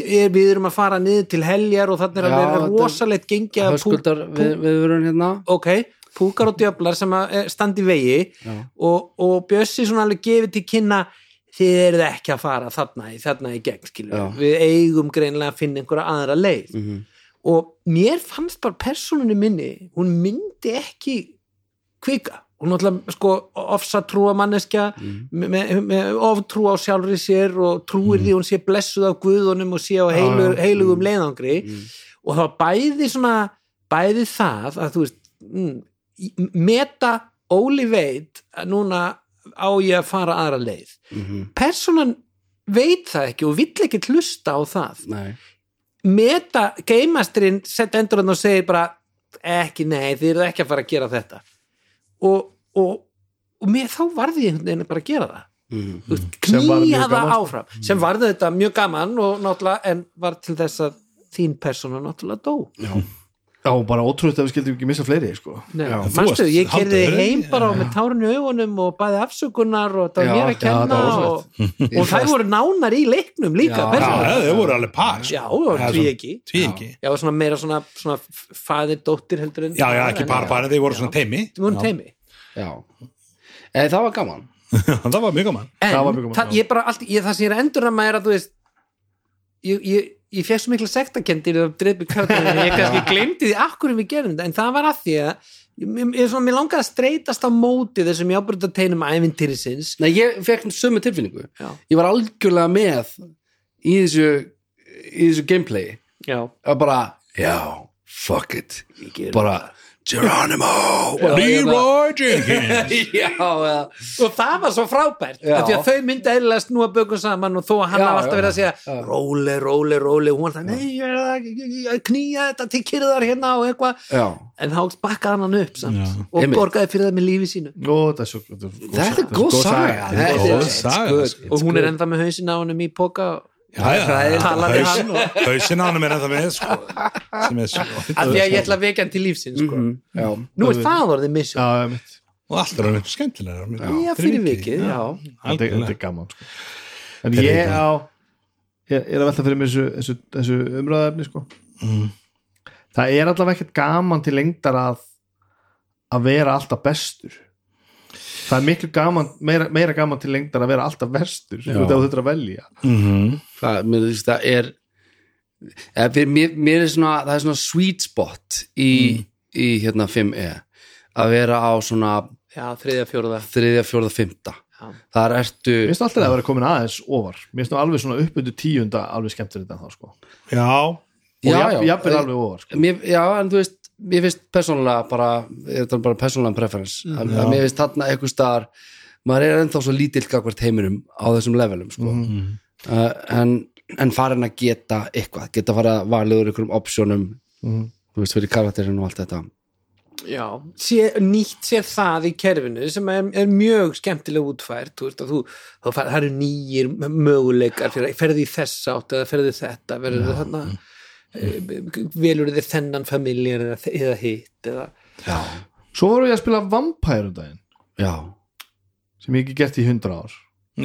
er, við erum að fara niður til heljar og þannig er að vera þetta- rosalegt gengi að pú, höskuldar við, við verum hérna. Ok, púkar og djöflar sem eh, standa í vegi Já. og, og Bjössi svona alveg gefið til kynna þið eruð ekki að fara þarna í, þarna í gegn við eigum greinlega að finna einhverja aðra leið. Mhm. og mér fannst bara persónunni minni hún myndi ekki kvika hún náttúrulega sko ofsa trúa manneskja Mhm. með, með, með oftrú á sjálfri sér og trúir því hún sé blessuð af guðunum og sé á heilu, Já, já. heilugum leiðangri Mhm. og var bæði svona bæði það að þú veist mm, meta Óli veit að núna á ég að fara aðra leið Mhm. personan veit það ekki og vill ekki hlusta á það Nei. meta geimasturinn sett endur hann og segir bara ekki, nei, þið eru ekki að fara að gera þetta og, og, og mér þá varði ég einhvern veginn bara að gera það. Þú veist, Sem var mjög knýja það gaman, sko. áfram. Sem varði þetta mjög gaman og náttúrulega en var til þess að þín persóna náttúrulega dó. Já, bara ótrúið að við skildum ekki missa fleiri sko. Já. Varst ég kerði heim já, bara já. með tárun í augunum og bæði afsökunar og það var Já, mér að já, kenna það var og, og þær voru nánar í leiknum líka Já, Já, þau voru alveg par sko. já, og Það því svona- ekki. Því ekki. Já, og svona meira svona, svona faðir dóttir heldur en Já, já, ekki par par, þeir voru svona teimi Við vorum teimi Já. Eða, það var gaman. Það var mjög gaman. En Það var mjög gaman, það, já. ég bara allt, ég, það sem ég er að endur að er að þú veist ég, ég, ég fekk svo mikla sektakendir og dreipi kvartanir ég kannski glemdi því akkur við gerum þetta en það var að því að ég, ég, svona, mér langaði að streytast á móti þessum jábruta teinum ævintýrisins. Nei, ég fekk sömu tilfinningu. Já. Ég var algjörlega með í þessu í þessu gameplay. Já, að bara, já, fuck it. Bara, Geronimo Leroy Jenkins Já, eða og það var svo frábært Já. því að þau myndi eðlilega snúa bökum saman og þó að hann Já, hafa alltaf já, verið að segja já. róli, róli, róli, hún var það nei, ég er að- að knýja þetta til kyrðar hérna og eitthvað Já, en þá bakkaði hann hann upp samt Já. og Einmitt. borgaði fyrir það með lífi sínu Ó, þetta er svo þetta er góð Þetta er saga. góð saga. Og hún er ennþá með hausin á honum í póka Hann Hausin á hann er ennþá með sko, sem er svo af því að ég ætla að vekja hann til lífsins sko. Mhm, já. nú er það orðið Já, mitt og allt er alveg skemmtilega já, fyrir vikið, já Þetta er- gaman sko. En ég á ég er að velta fyrir mér þessu, þessu, þessu umræðefni sko. Mm. Það er allavega ekkert gaman til lengdar að að vera alltaf bestur Það er miklu gaman meira, meira gaman til lengdar að vera alltaf verstur út af þetta að velja Mhm. Það, mér finnst það er Eða, fyrir, mér, mér er svona, það er svona sweet spot í, í hérna 5E að vera á svona já, þriðja, fjóruða þriðja, fjórða, fymta Já. þar ertu Mér finnst alltaf að vera komin aðeins ofar Mér finnst alveg svona upp undir tíunda alveg skemmtir þetta þá sko Og já, Já, jafn- já. jafnvel alveg ofar sko. mér, já, en þú veist mér finnst persónulega bara þetta er bara persónulega preference. Mm, Já. mér finnst þarna eitthvað staðar maður er ennþá svo lítill gagvart heiminum á þessum levelum sko. uh, en, en farin að geta eitthvað, geta fara að valið úr einhverjum optionum Mhm. þú veist, fyrir karakterinn og allt þetta. Já, sé, nýtt sér það í kerfinu sem er, er mjög skemmtilega útfært þú veist að þú, það eru nýjir möguleikar fyrir, ferði í þess átt eða ferði þetta, verður þið þarna velur þið þennan familjar eða, eða hitt eða, Svo voru ég að spila Vampire um daginn. Já, sem ég ekki gert í 100 ár.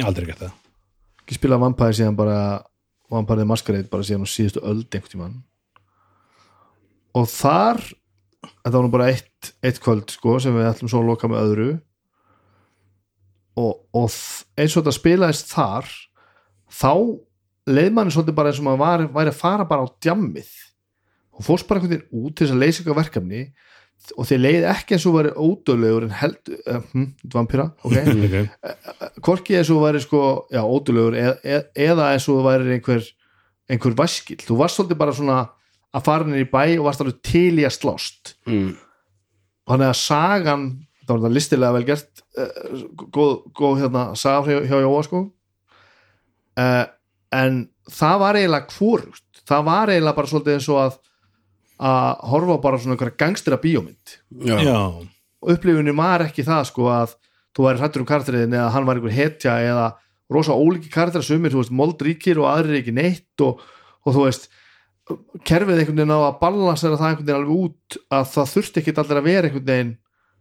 Aldrei gert það. Ekki spilað Vampire síðan bara Vampire the Masquerade bara síðan á síðustu öld einhvern tímann. Og þar þetta var nú bara eitt, eitt kvöld sko, sem við ætlum svo að loka með öðru. Og, og eins og þetta spilaðist þar þá leið manni svolítið bara eins og maður var, væri að fara bara á djammið. Og fórst bara einhvern veginn út til þess að leysa eitthvað verkefni og þeir leið ekki eins og væri ódöðlegur en held, uh, hm, vampíra ok, okay. hvorki eins og væri sko, já, ódöðlegur eð, eð, eða eins og væri einhver einhver vaskil, þú varst svolítið bara svona að fara niður í bæ og varst alveg til í að slást. Mm, og þannig að sagan það var þetta listilega vel gert uh, góð, góð hérna hjá, hjá Jóa sko. Uh, en það var eiginlega hvort það var eiginlega bara svolítið eins og að að horfa á bara svona einhverja gangstera bíómynd. Og upplifunni var ekki það sko að þú væri hrættur um karakteriðin eða hann var einhver hetja eða rosa ólíki karakter sumir, þú veist, moldríkir og aðrir ekki neitt og, og þú veist kerfið einhvern veginn á að balansera það einhvern veginn alveg út að það þurfti ekki allir að vera einhvern veginn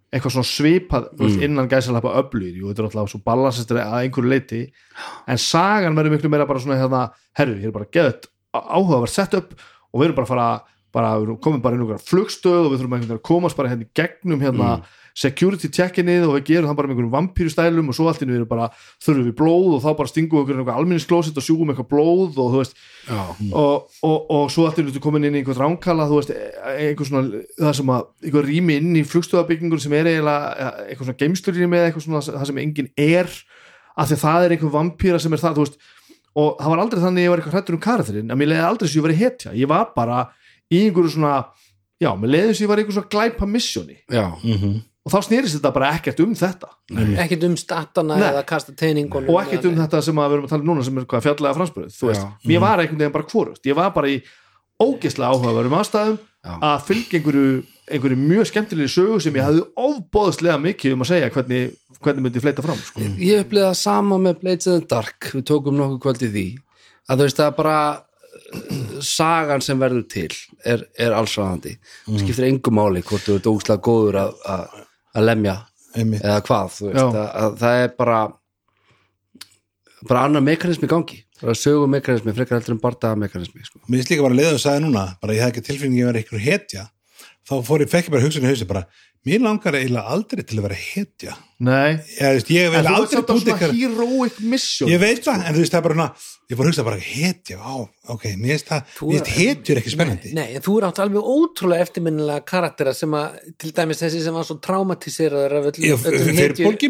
eitthvað svona svipað mm. innan gæsalappa öflugir, jú, þetta er alltaf svo balansestur að einhverju leiti en sagan verður miklu meira bara svona hérna, herru, hér er bara geðut áhugavert sett upp og við erum bara að fara bara, komin bara inn okkur flugstöð og við þurfum einhvern að komast bara hérna í gegnum hérna security checkinið og við gerum það bara með einhverjum vampíru stælum og svo allt í við erum bara þurfum við blóð og þá bara stingum við okkur einhver alminnisklósitt og sjúgum eitthvað blóð og þú veist já, og, og, og svo allt í við komin inn í einhvern ránkala þú veist, einhver svona það sem að, einhver rými inn í flugstöðabyggingur sem er eiginlega eitthvað svona geimslurými eða eitthvað svona það sem engin er af því að það er einhver vampíra sem er það þú og það var aldrei þannig að ég var eitthvað hrættur um karakterinn, að mér leiði aldrei sem ég var hetja. Ég var bara í einhverju svona já, mér leiði sem ég var í einhverju svona glæpa missjóni já, og þá snýrist þetta bara ekkert um þetta. Ekkert um statana Nei. eða kasta teiningunum og ekkert um þetta sem að við erum að tala núna sem er hvað fjallega fransbröð, þú veist, Já. ég var einhvern veginn bara hvorugt, ég var bara í ógeðslega áhugaverum aðstæðum Já. að fylgja einhverju, einhverju mjög skemmtilegi sögu sem ég hafði ofbóðslega mikið um að segja hvernig, hvernig myndi fleita fram sko. ég upplýði það sama með Blades in the Dark. Við tókum nokkuð kvöld í því. Að þú veist það bara sagan sem verður til er, er allsræðandi, mm. skiptir engu máli hvort þú ert ógslag góður að, að, að lemja einmitt. eða hvað þú veist, að, að það er bara bara annar mekanismi í gangi. Bara sögu mekanismi, frekar heldur en bardaga mekanismi sko. Mér finnst líka bara að leiða að sagði núna bara ég hef ekki tilfinningi að vera einhver hetja þá fór ég, fekk ég bara hugsun í hausi bara mér langar eiginlega aldrei til að vera hetja. Nei, ég, veist, ég en vil þú samt á búti svona heroic mission ég veit það, en þú veist það er bara hana, ég fór að hugsa bara hetja, á, ok, mér finnst það mér finnst hetjur ekki spennandi. Nei, en þú er átt alveg ótrúlega eftirminnilega karaktera sem að, til dæmis þessi sem var svo traumatiseraður af öllum,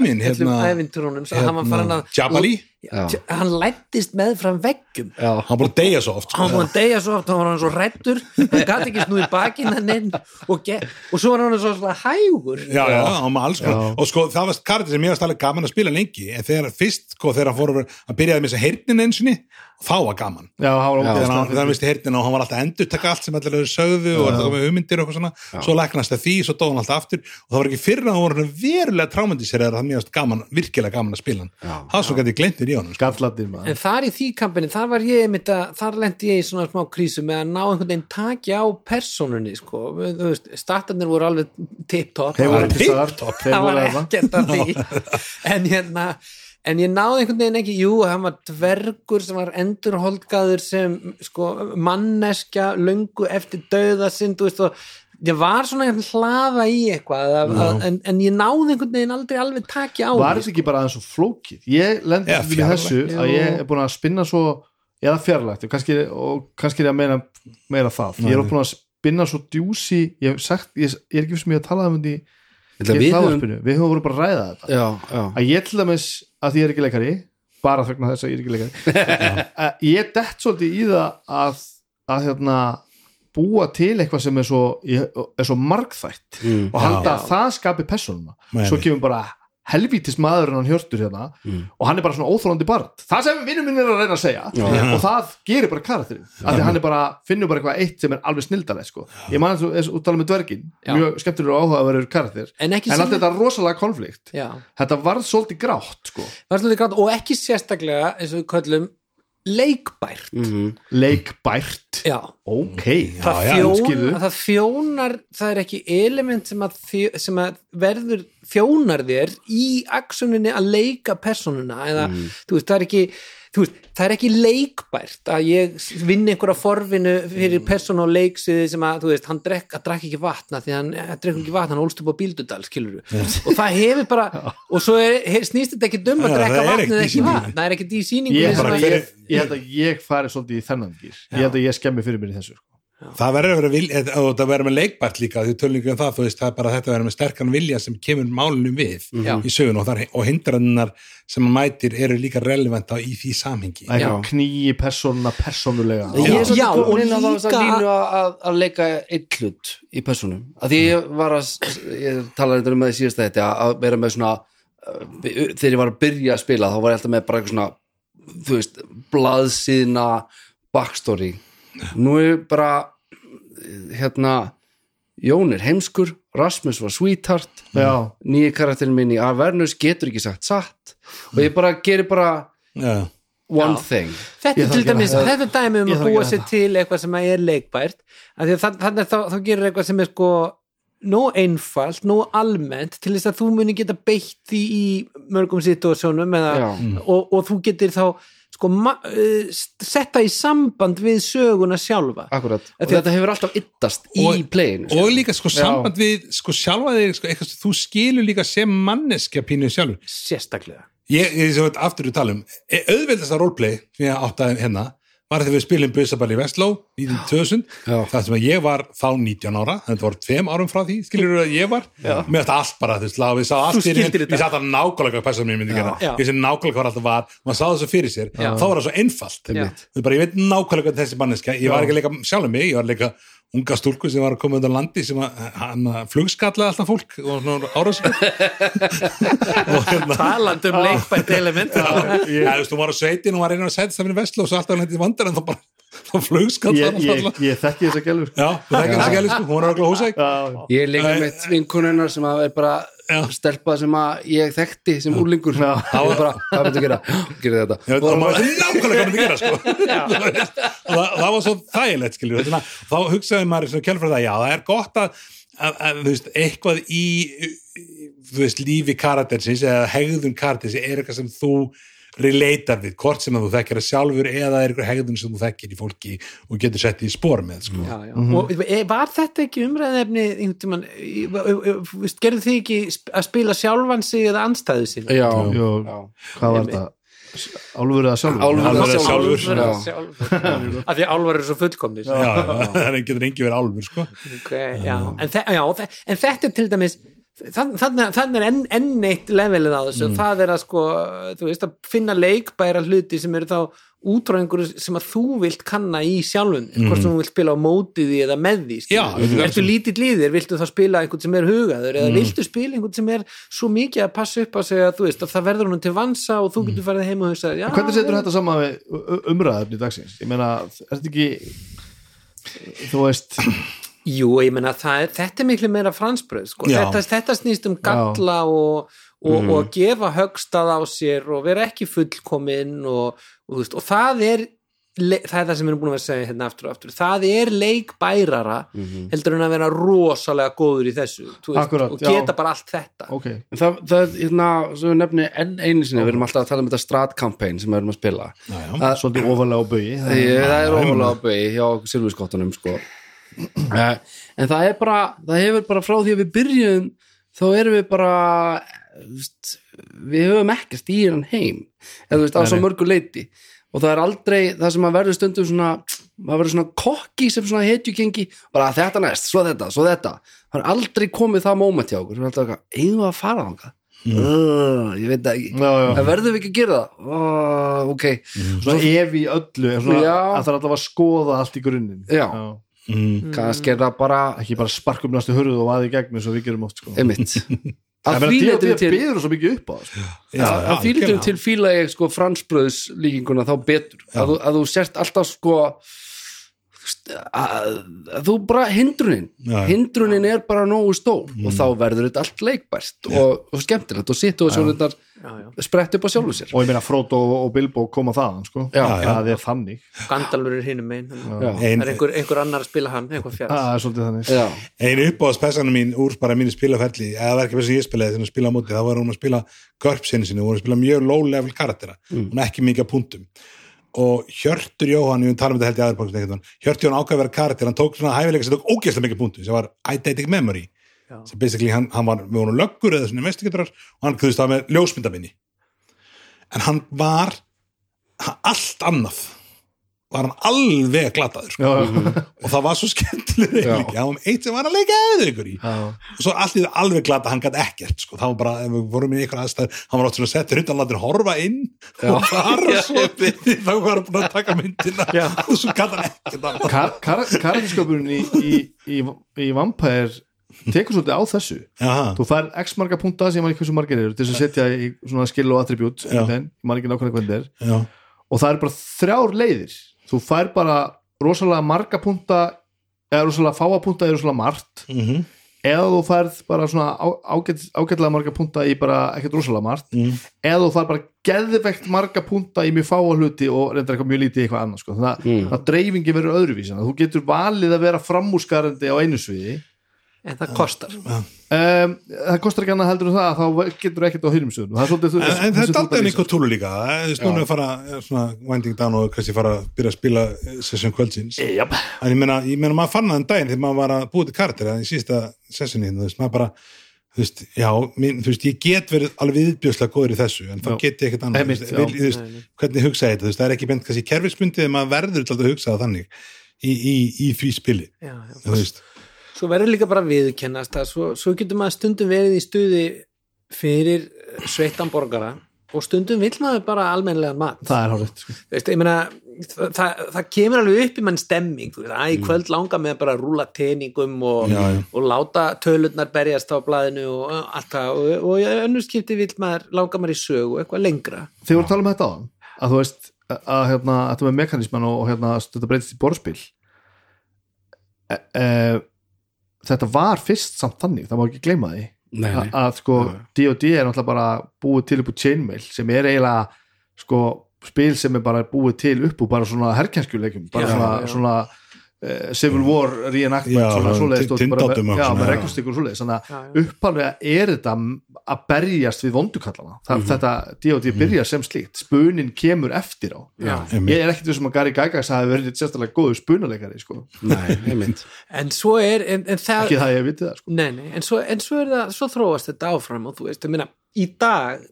minn, öllum hérna- ævintýrunum svo hann var farin að Jabali, Já. hann lættist með fram veggjum. Já, hann búin að deyja svo oft sko. hann var að deyja svo oft, hann var hann svo rættur hann gæti ekki snúið bakinn hann inn og, og svo var hann svo svona hægur. Já, já, hann var alls og sko það var karakter sem ég var stæðlega gaman að spila lengi en þegar fyrst, sko, þegar hann fór að hann byrjaði með þess að heyrnin einsinni þá var gaman. Já, það var Já. þegar hann, ógeðslega þegar hann visti heyrnin og hann var alltaf endur taka allt sem allir eru sögðu og alltaf með hugmyndir og eitthvað svona, svo læknast það því, svo dóð hann alltaf aftur. Og það var ekki fyrir að hann voru verulega trámandiseraður að það mjög gaman, virkilega gaman að spila hann. Það svo gæti glemtir í honum sko. En þar í því kampinni, þar var ég einmitt að, þar lendi ég í svona smá krísu með að ná einhvern veginn taki á persónunni sko, statarnir voru alveg tip-top En ég náði einhvern veginn ekki, jú, hann var dvergur sem var endurholdgaður sem sko, manneskja löngu eftir dauða sinn, þú veist og ég var svona að hlaða í eitthvað að, að, en, en ég náði einhvern veginn aldrei alveg taki á Var þetta ekki bara aðeins svo flókið? Ég lendi í fjarlægt. þessu að ég er búin að spinna svo eða fjarlægt og kannski, og kannski er ég að meina meira það, ég er búin að spinna svo djúsi, ég hef sagt ég, ég er ekki sem ég að tala um Þetta í við höfum- voru bara að ræða þetta. Já, já, að ég til dæmis að því ég er ekki leikari bara þegna þess að ég er ekki leikari að ég dett svolítið í það að, að hérna búa til eitthvað sem er svo, er svo margþætt Mm. og halda að það skapi persónuna. Nei, svo kemur bara helvítis maður en hann hjörtur hérna Mm. og hann er bara svona óþólandi barn það sem vinnum minn er að reyna að segja Já. og það gerir bara karakterinn af því hann er bara, finnur bara eitthvað eitt sem er alveg snildarlega sko. ég man að þú tala með dvergin Já. mjög skemmtilegur og áhugaverður karakter en ekki en allt sem þetta rosalega konflikt já, þetta varð svolítið grátt sko. var og ekki sérstaklega eins og við köllum leikbært. Mhm. leikbært. Já, ok, það, já, þjón, útskýrðu. það þjónar það er ekki element sem að, sem að verður þjónar þér í aksjóninni að leika personuna eða þú veist, það er ekki veist, það er ekki leikbært að ég vinni einhverja forvinu fyrir persónu á leiksiði sem að, þú veist, hann drekk, að drakk ekki vatna því hann hann drekk ekki vatna, hann ólst upp á bíldudal skilur og það hefur bara og svo er, snýst þetta ekki dum að drekka í ekki vatna, það er ekkert í sýningu ég, held að ég fari svolítið í þennan gýr ég held að ég skemmi fyrir mér í þessu sko. Það verður að vera vil, og það verður með leikbært líka því tölningu um það, þú veist, það er bara þetta verður með sterkan vilja sem kemur málunum við Já. í sögun og, þar, og hindrannar sem hann mætir eru líka relevanta í því samhengi. Það er Já. knýi persónuna persónulega. Ég er Já, svolítið og líka- að að, að, að leika eitt hlut í persónum. Að því ég var að ég talaði þetta um það í síðasta þetta að vera með svona uh, þegar ég var að byrja að spila þá var ég alltaf með bara eitthvað svona þú veist, blaðsíðna backstory nú er bara hérna Jón er heimskur, Rasmus var sweetheart já, nýji karakterin minn í Avernus getur ekki sagt satt. Og ég bara gerir bara Já. one Já. thing. Þetta er til dæmis, þetta er dæmi um að búa sér til eitthvað sem er leikbært. Þannig að þá, þá gerir eitthvað sem er sko nóg einfalt, nóg almennt til þess að þú muni geta beitt því í mörgum situasjónum og, og þú getur þá sko ma- uh, setta í samband við söguna sjálfa. Akkurat, og að- þetta hefur alltaf yttast í Og- playinu og líka sko samband við sko sjálfa þig, sko, þú skilur líka sem manneskja pínu sjálfur. Sérstaklega. Ég, ég sem veit aftur við talum. E- auðveldasta roleplay sem ég áttaði hérna var þegar við spilum Busaball í Vestló í 2000, Já. það sem að ég var þá 19 ára, þetta var tveim árum frá því skilur að ég var, með þetta allt bara þú veist, við Þú satt að nákvæmlega persónum ég myndi gera. Ég sem nákvæmlega hvað alltaf var, maður sá þessu fyrir sér. Já. þá var það svo einfalt. Þú bara, ég veit nákvæmlega hvað þessi manneskja ég var ekki að leika sjálfum mig, ég var að leika unga stúlku sem var að koma undan landi sem að hann flugskallaði alltaf fólk og og hérna talandi um leikbært element. Já, þú veist, hún var á sveitin og var reynir að setja það fyrir veslu og svo alltaf hann í vandar en þá bara þá flugskall ég, ég, ég þekki þess að gælur. Já, þú þekkir þess að gæli sko, hún á húsæk já, Ég er líka með vinkunennar sem að er bara Já. stelpa sem að ég þekkti sem úrlingur Já. þá er bara, hvað myndu að gera? Gera þetta Já, maður veit nákvæmlega hvað myndi gera sko. það, það var svo þægilegt skiljur, þá hugsaði maður svona kjálfur það, já, það er gott að, að, að veist, eitthvað í veist, lífi karaktersins eða hegðun karaktersins er eitthvað sem þú relatar við, hvort sem að þú þekkir það sjálfur eða er eitthvað hegðun sem þú þekkir í fólki og getur sett í spór með sko. Já, já. og e, var þetta ekki umræðefni e, e, gerðu þið ekki að spila sjálfan sig eða anstæðu sín Já, já. hvað var þetta? Álfur eða sjálfur? Eða sjálfur sjálfur. Já. sjálfur af því að álvar eru svo fullkomni já, já, það er- getur engi verið álfur sko. okay, já. En, þe já, þe en þetta er til dæmis þannig þannig er enn, enn eitt levelið á þessu, það er að sko þú veist að finna leikbæra hluti sem eru þá út frá einhverju sem að þú vilt kanna í sjálfun hvort sem þú vilt spila á móti því eða með því Já, er ertu lítill í þér, viltu þá spila einhvern sem er hugaður eða viltu spila einhvern sem er svo mikið að passa upp á sig að þú veist að það verður honum til vansa og þú getur farið heim og hugsa já, Hvernig setur þetta saman við umræðafni dagsins? Ég meina, er þetta ekki þú veist Jú, ég meina það er, þetta er miklu meira fransbröð sko. Já. þetta, þetta snýst um galla og, og, Mhm. og gefa högstað á sér og vera ekki fullkominn og, og, þú veist, og það er það er það sem við erum búin að segja hérna aftur og aftur það er leikbærara heldur en að vera rosalega góður í þessu Akkurat, og já. geta bara allt þetta Ok, En það, það hérna, svo við nefni enn einu sinni, við erum alltaf að tala um þetta strat-campaign sem við erum að spila já, já. Það, svolítið ofalega á baugi það, það er óvalega á begi hjá Silvískottunum sko. Eh, en það er bara það hefur bara frá því að við byrjum þá erum við bara við höfum í hennan heim. Eða þú veist, á svo mörgu leiti og það er aldrei það sem maður verður stundum svona maður verður svona kokki sem svona hetjugengi bara þetta næst, svo þetta, svo þetta. Það er aldrei komið það moment hjá okkur sem er alltaf eitthvað, eigum við að fara þangað? Uh, ég veit það ekki. Já, já. það verður við ekki að gera það? Uh, ok, svona ef í öllu svona, Já. að það er alltaf að skoða allt í grunninn. Já. Mm. kannski er það bara ekki bara sparkum næstu hurðu og vaði í gegn eins og við gerum oft sko. einmitt Það að er að D.O.D. til byður svo mikið upp á það, sko. já, að því leytinu algjörlega. til fíla ég sko fransbröðs líkinguna þá betur að þú, að þú sért alltaf sko að, að þú bara hindrunin. Já. hindrunin er bara nógu stór og þá verður þetta allt leikbært og, og skemmtilegt og sitt og sjónundar já, já. sprett upp á sjálfu sér. Og ég meina Frodo og Bilbo koma þaðan sko. Já. það er þannig. Gandalfur er það Já. Ein, er einhver, einhver annar að spila hann það er Já, einu uppáðspessanum mín úr bara mínu spilaferli eða það er ekki þess að ég spilaði þegar hún spila á móti þá var hún að spila görpsinni sinni, hún var að spila mjög low level karaktera, hún er ekki mikið að punktum og Hjörtur Jóhann, ég vil tala um þetta held ég aðra punktum, Hjörtur Jóhann ákveð að vera karakter. Hann tók svona hæfileika sem tók ógeðslega mikið punktum sem var Eidetic Memory. Já. sem basically hann, hann var með honum löggur eða svona investigatrar og hann kuðist það með ljósmyndaminni en hann var allt annað var hann alveg glataður sko. já, og það var svo skemmtileg Já. hann var eitt sem var að leika eða ykkur í já. og svo það alveg glata hann gæti ekkert sko. það var bara, ef við vorum í einhver aðstæð hann var átt svona settur hundan latur horfa inn og fara svo þá var hann búin að taka myndina og svo gæti hann ekkert. Kar kar karaktersköpurinn í, í, í, í Vampire tekur svolítið á þessu Jaha. þú fær x marga punta sem ekki hversu margir eru til þess að setja í svona skill og attribút Já. maður ekki nákvæmlega hvernig þetta er Já. og það er bara þrjár leiðir þú fær bara rosalega marga punta eða rosalega fáa punta eða rosalega margt Mhm. eða þú færð bara svona ágæt, ágætlega marga punta í bara ekkert rosalega margt Mm. eða þú færð bara geðvegt marga punta í mjög fáa hluti og reyndar eitthvað mjög lítið eitthvað annað sko. þannig að, Mm. að dreifingi verður öðruvísi þannig að þú getur valið að vera framúskarandi á einu sviði en það kostar. Um, það kostar ekki annað heldur en það þá getur ekkert á er svolítið en, en það er aldrei einhver túlu líka það er snúna að fara eh, svona winding down og kannski fara að byrja að spila eh, session kvöldsins. Jáp. en ég meina, ég meina maður fann það en daginn þegar maður var að búið til karakter en í sísta sessioni, þú veist, maður bara þú veist, já, mín, þú veist, ég get verið alveg viðbjörslega góður í þessu, en þá get ég ekkert annað, Einmitt, þú veist, já. vil, þú veist, hvernig hugsa ég þetta, þú veist, það er ekki beint kannski kerfisbundið en maður verður alltaf að hugsa það þannig í, í, í því spili, já, já. þú veist svo verður líka bara viðkennast að svo, svo getur maður stundum verið í stuði fyrir sveittan borgara og stundum vill maður bara almennlegan mat. Það er hárið sko. Veist, ég meina, það, það, það kemur alveg upp í mann stemming þú veist, að í kvöld langar með bara að rúla teningum og, Já, já. og láta tölurnar berjast á blaðinu og allt það. Og, og í önnur skipti vill maður langar maður í sögu eitthvað lengra. Þegar við tala um þetta á að þú veist að hérna, þetta með mekanisman og, og hérna, þetta breytist í borðspil. E, e, þetta var fyrst samt þannig, það má ekki gleyma því nei, A, nei. að sko D&D er náttúrulega bara búið til upp úr chainmail sem er eiginlega sko spil sem er bara búið til upp úr bara svona herkjænskjuleikum bara Já, svona, já. svona Civil War reenactment Já, já, tindátum já, já. þannig Já, að uppalvega er þetta að berjast við vondukallana. Þa, þetta D&D byrjar sem slíkt. Spunin kemur eftir á. Já. Ég er ekkert þessum að Gary Gygax hafi verið sérstaklega góður spunaleikari sko. en svo er en, en það, ekki það ég viti það sko. Nei, nei, en svo, en svo er það, svo þróast þetta áfram og þú veist, ég meina, í dag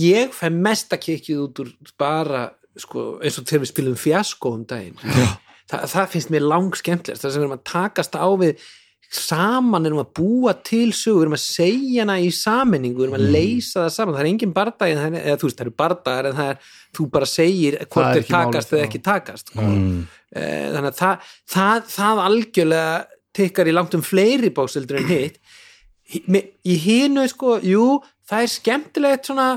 ég fæ mesta kikið út úr bara, sko, eins og þegar við spilum fjasko um daginn. Þa, það finnst mér lang skemmtilegast það sem við erum að takast á við saman erum að búa til sögur við erum að segja hana í saminningu við erum að leysa það saman, það er engin bardagi það er, eða þú veist, það eru bardagar en það er þú bara segir Það hvort er takast eða ekki takast sko. Eh, þannig að það, það, það algjörlega tikkar í langt um fleiri bókseldur en hitt. Í hinu sko, jú það er skemmtilegt svona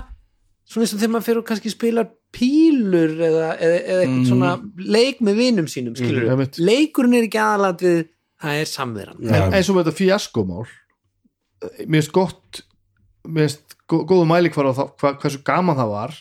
svona eins og þegar maður fyrir og kannski spilar pílur eða, eða, eða eitthvað svona leik með vinum sínum skilur Mm, leikurinn er ekki aðalatrið það er samveran en eins og með þetta fíaskomál mér finnst gott mér finnst gó- góðu mæli hvar á það hva, hversu gaman það var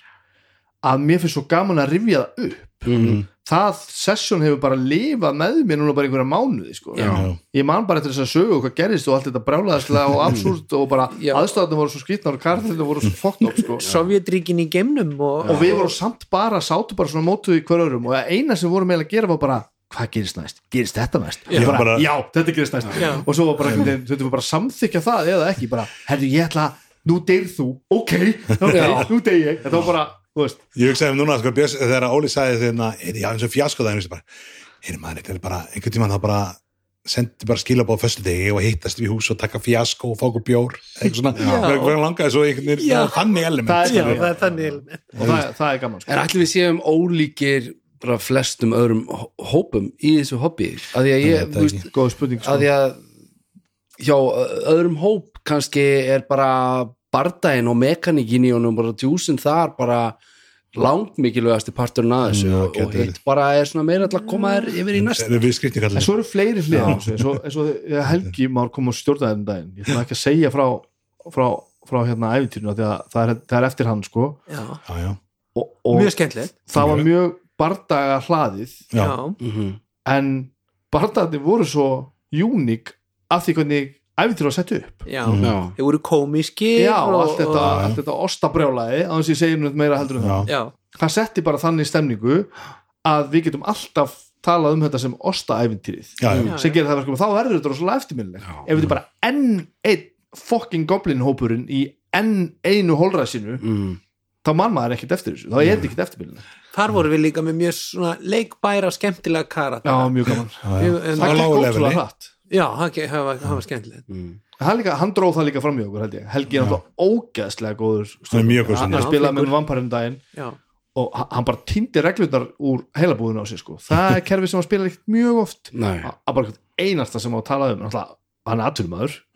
að mér finnst svo gaman að rifja það upp. Mm. Það session hefur bara lifað með mér núna bara einhverja mánuði sko. Já. ég man bara eftir þess að sögu og hvað gerist og allt þetta brjálæðislega og absúrt og bara Já. aðstæðanum voru svo skrýtnar og karðinu voru svo fokkt upp sko. Sovjetríkin í geimnum og, og við vorum samt bara, sátu bara svona mótuð í hverjum og eina sem vorum eiginlega að gera var bara hvað gerist næst, gerist þetta næst Já. bara, Bara- já þetta gerist næst Já. og svo var bara, veginn, þau bara samþykja það eða ekki, bara, herru ég ætla nú deyr þú, ok, okay nú deyr ég, þetta var bara Ég hugsaði um núna, sko, Björns, þegar Óli sagði þeirna, er já, eins og fjasko það, ég bara, er maður, þetta er bara, einhvern tímann þá bara sendi bara skilabóð fyrstu degi og hittast við hús og taka fjasko og okkur bjór. Eitthvað svona, það er langaði svo einhvern veginn þannig element. Það er- Já, það er þannig element. og það, það er gaman sko. En ætlum við séum ólíkir bara flestum öðrum hó- hópum í þessu hobby? Að því að ég, Ég þú það veist, góð spurning sko. að því að hjá öðrum hóp kannski er bara bardaginn og mekaníkin í honum bara djúsin þar bara langt mikilvægasti parturinn að þessu. Já, og, og hitt bara er svona meira alltaf að koma þér yfir í næst en svo eru fleiri þessu, eins og, og Helgi Már kom og stjórnaði um daginn. Ég ætla ekki að segja frá frá, frá hérna að það er, það er eftir hann sko. Já, Já, já, og, og mjög skemmtilegt. það var mjög. bardaga hlaðið já, Mhm. en bardagarnir voru svo júnik af því hvernig æfintýrinu var sett upp. Já. Já, Þeir voru komiskir já, og allt þetta, og- allt þetta ostabrjálaði á þess að ég segir nú meira heldur en það. Já, það setti bara þannig stemningu að við getum alltaf talað um þetta sem. Já. sem gerir það verkum. Og þá verður þetta rosalega eftirminnilegt ef þetta er bara enn einn fucking goblin hópurinn í enn einu hólræsinu mm. þá mann maður ekkert eftir þessu, þá er þetta ekkert eftirminnilegt þar voru við líka með mjög svona leikbæra skemmtilega karat já, mjög gaman. Það ótrúlega leveli. hratt Já, það var, skemmtilegt Mm. Það er líka, hann dróð það líka fram í okkur held ég Helgi er náttúrulega ógeðslega góður Hann hann, stundum. hann spilaði með vamparinn daginn Já, og hann- hann bara týndi reglurnar úr heilabúðinu á sig sko. það er kerfi sem hann spilar ekkert mjög oft Nei, að bara einasta sem á að tala um hann er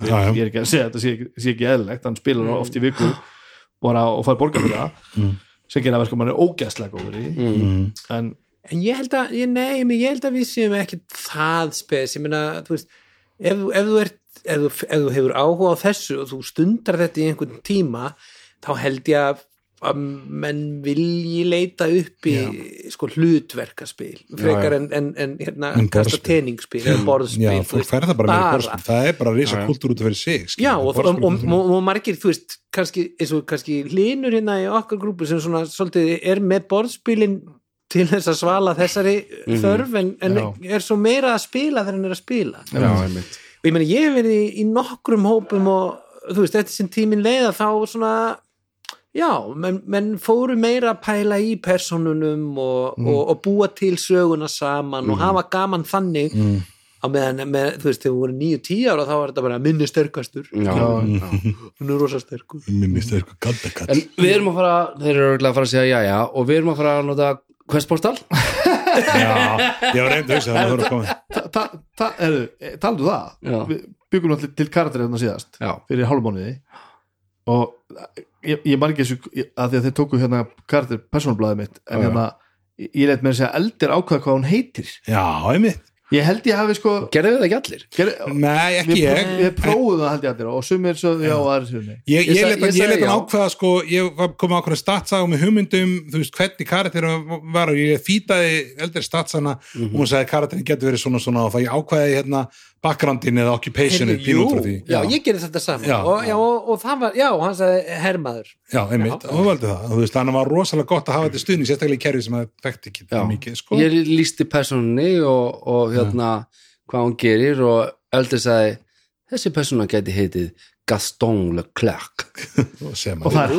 já. ég er ekki að segja þetta sé ekki, sé ekki eðlilegt hann spilar mm. oft í viku bara, og fær borga fyrir það Mm. sem gera verkum hann er ógeðslega góður í Mm. en en ég held að, ég, nei, ég held að við séum ekki það spes, ég meina, þú veist ef, ef þú ert ef þú, ef þú hefur áhuga á þessu og þú stundar þetta í einhvern tíma þá held ég að að menn vilji leita upp í sko hlutverkaspil frekar Já, já. en, en, en hérna teningsspil eða borðspil Já, veist, bara með borðspil Það er bara risa Já, já. kultúr út af fyrir sig. Já, og, og, og, og, og margir, þú veist, kannski, eins og kannski hlinur hérna í okkar grúpu sem svona svolítið er með borðspilin til þess að svala þessari þörf en, en er svo meira að spila þegar hann er að spila. Já, og ég meina, ég hef verið í, í nokkrum hópum og þú veist, eftir sem tíminn leiða þá svona já, menn, menn fóru meira að pæla í personunum og, og, og búa til söguna saman og hafa gaman þannig Mm. á meðan, með, þú veist, þegar við voru 9-10 ára þá var þetta bara minni sterkastur. Já, hún er rosa sterkur. Minnist það eitthvað kaldakall En við erum að fara, þeir eru örugglega að fara að segja já, já og við erum að fara að nota Questportal? Já, ég var reynd að hugsa það heru, taldu það? Við byggum náttúrulega til karakter hérna síðast Já, fyrir hálfmánuði og ég, ég man ekki þessu ég- að því að þeir tóku hérna karakter persónublaðið mitt en Já, hérna ég ég leit með að segja eldir ákveða hvað hún heitir. Já, einmitt ég held ég hafi sko gerðu það ekki allir? ger, Nei, ekki við, ég. við prófum það held ég allir og sumir svo já og aðri svo nei Ég, Ég ég hann- ákveða sko, ég var komið ákveða statsaga með hugmyndum, þú veist, hvernig karakter var og ég fýtaði eldri statsana og hún sagði karakterin getur verið svona svona og það ég ákveði hérna backgroundin eða occupationið Heyrðu, pínu út frá jú, því. já, ég gerði þetta saman Já. og, já, og, og það var, já, hann sagði hermaður. Já, einmitt, og þú valdi það, þú veist, þannig var rosalega gott að hafa þetta stuðning, sérstaklega í kerfi sem það fekti ekki mikið, sko. Ég lísti personunni og, og hérna hvað hún gerir og Öldur sagði þessi persóna geti heitið Gaston Leclerc. Og að, það er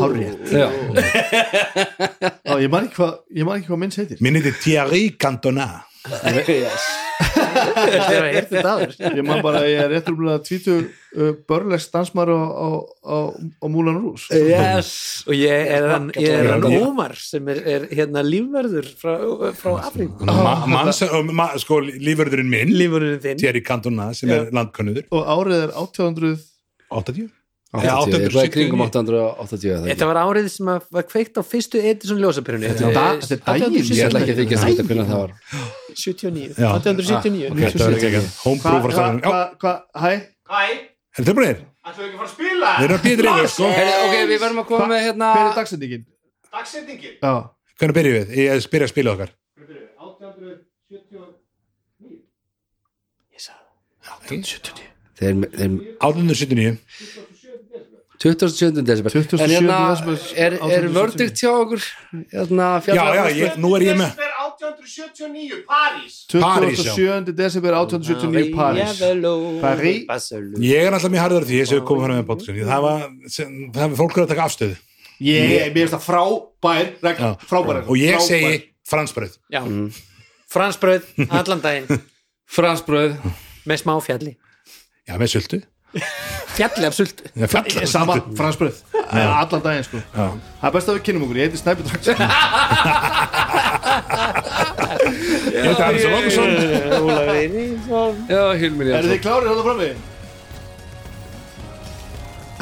Já, ég man ekki hvað, ég man ekki hvað minns heitir. Minn heiti Thierry Cantona. Yes. Þetta er að þetta ég man bara að ég er rétt rúmlega tvítur uh, börlegs dansmar á, á, á, á Múlan Rús yes. og ég er hann, ég er hann Já. Ómar sem er, er hérna lífverður frá, frá Afríku. Ma, manns, og ma, sko, lífverðurinn minn. Lífverðurinn þinn. Thierry Cantona, sem er landkönnuður. Og árið er 1800 80? 80, Já, það er kringum 879. 880 eða Þetta var árið sem að var kveikt á fyrstu Edison ljósapyrunni Þetta er da- þetta daginn. Ég ætla ekki að þykja að vita hvernig það var 79, Já. 1879 Ah. Þetta hæ er búinir? Ætlum við ekki að fara að spila? Við erum að býta reyður, sko Ok, við verðum að koma með hérna hver er dagsendingin? Dagsetningin? já, Hvernig byrjum við? Ég byrja að spila okkar 1879 Þeir, þeir, 879 27. desember 27. En hérna, er, er 1879. vördikt hjá okkur hérna, Já, já, ég, nú er ég með 1879, París. 27. desember 1879 Paris. Paris. Barcelona. Ég er alltaf mjög harður því þess að við komum fram með podcast það var, það var fólk að taka afstöðu. Ég, mér finnst það frá frábær regla, frábær og ég segi fransbröð Já, fransbröð allan daginn. Fransbröð með smá fjalli. Já, með sultu. Fjalli af fjall- sama, fransbröð allan daginn sko. Það er best að við kynum okkur, ég heiti Snæpi Draksson ég heiti Hans Lókusson já, Hilmir eru Jansson þið klárið hérna frammi?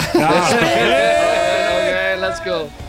ok, let's go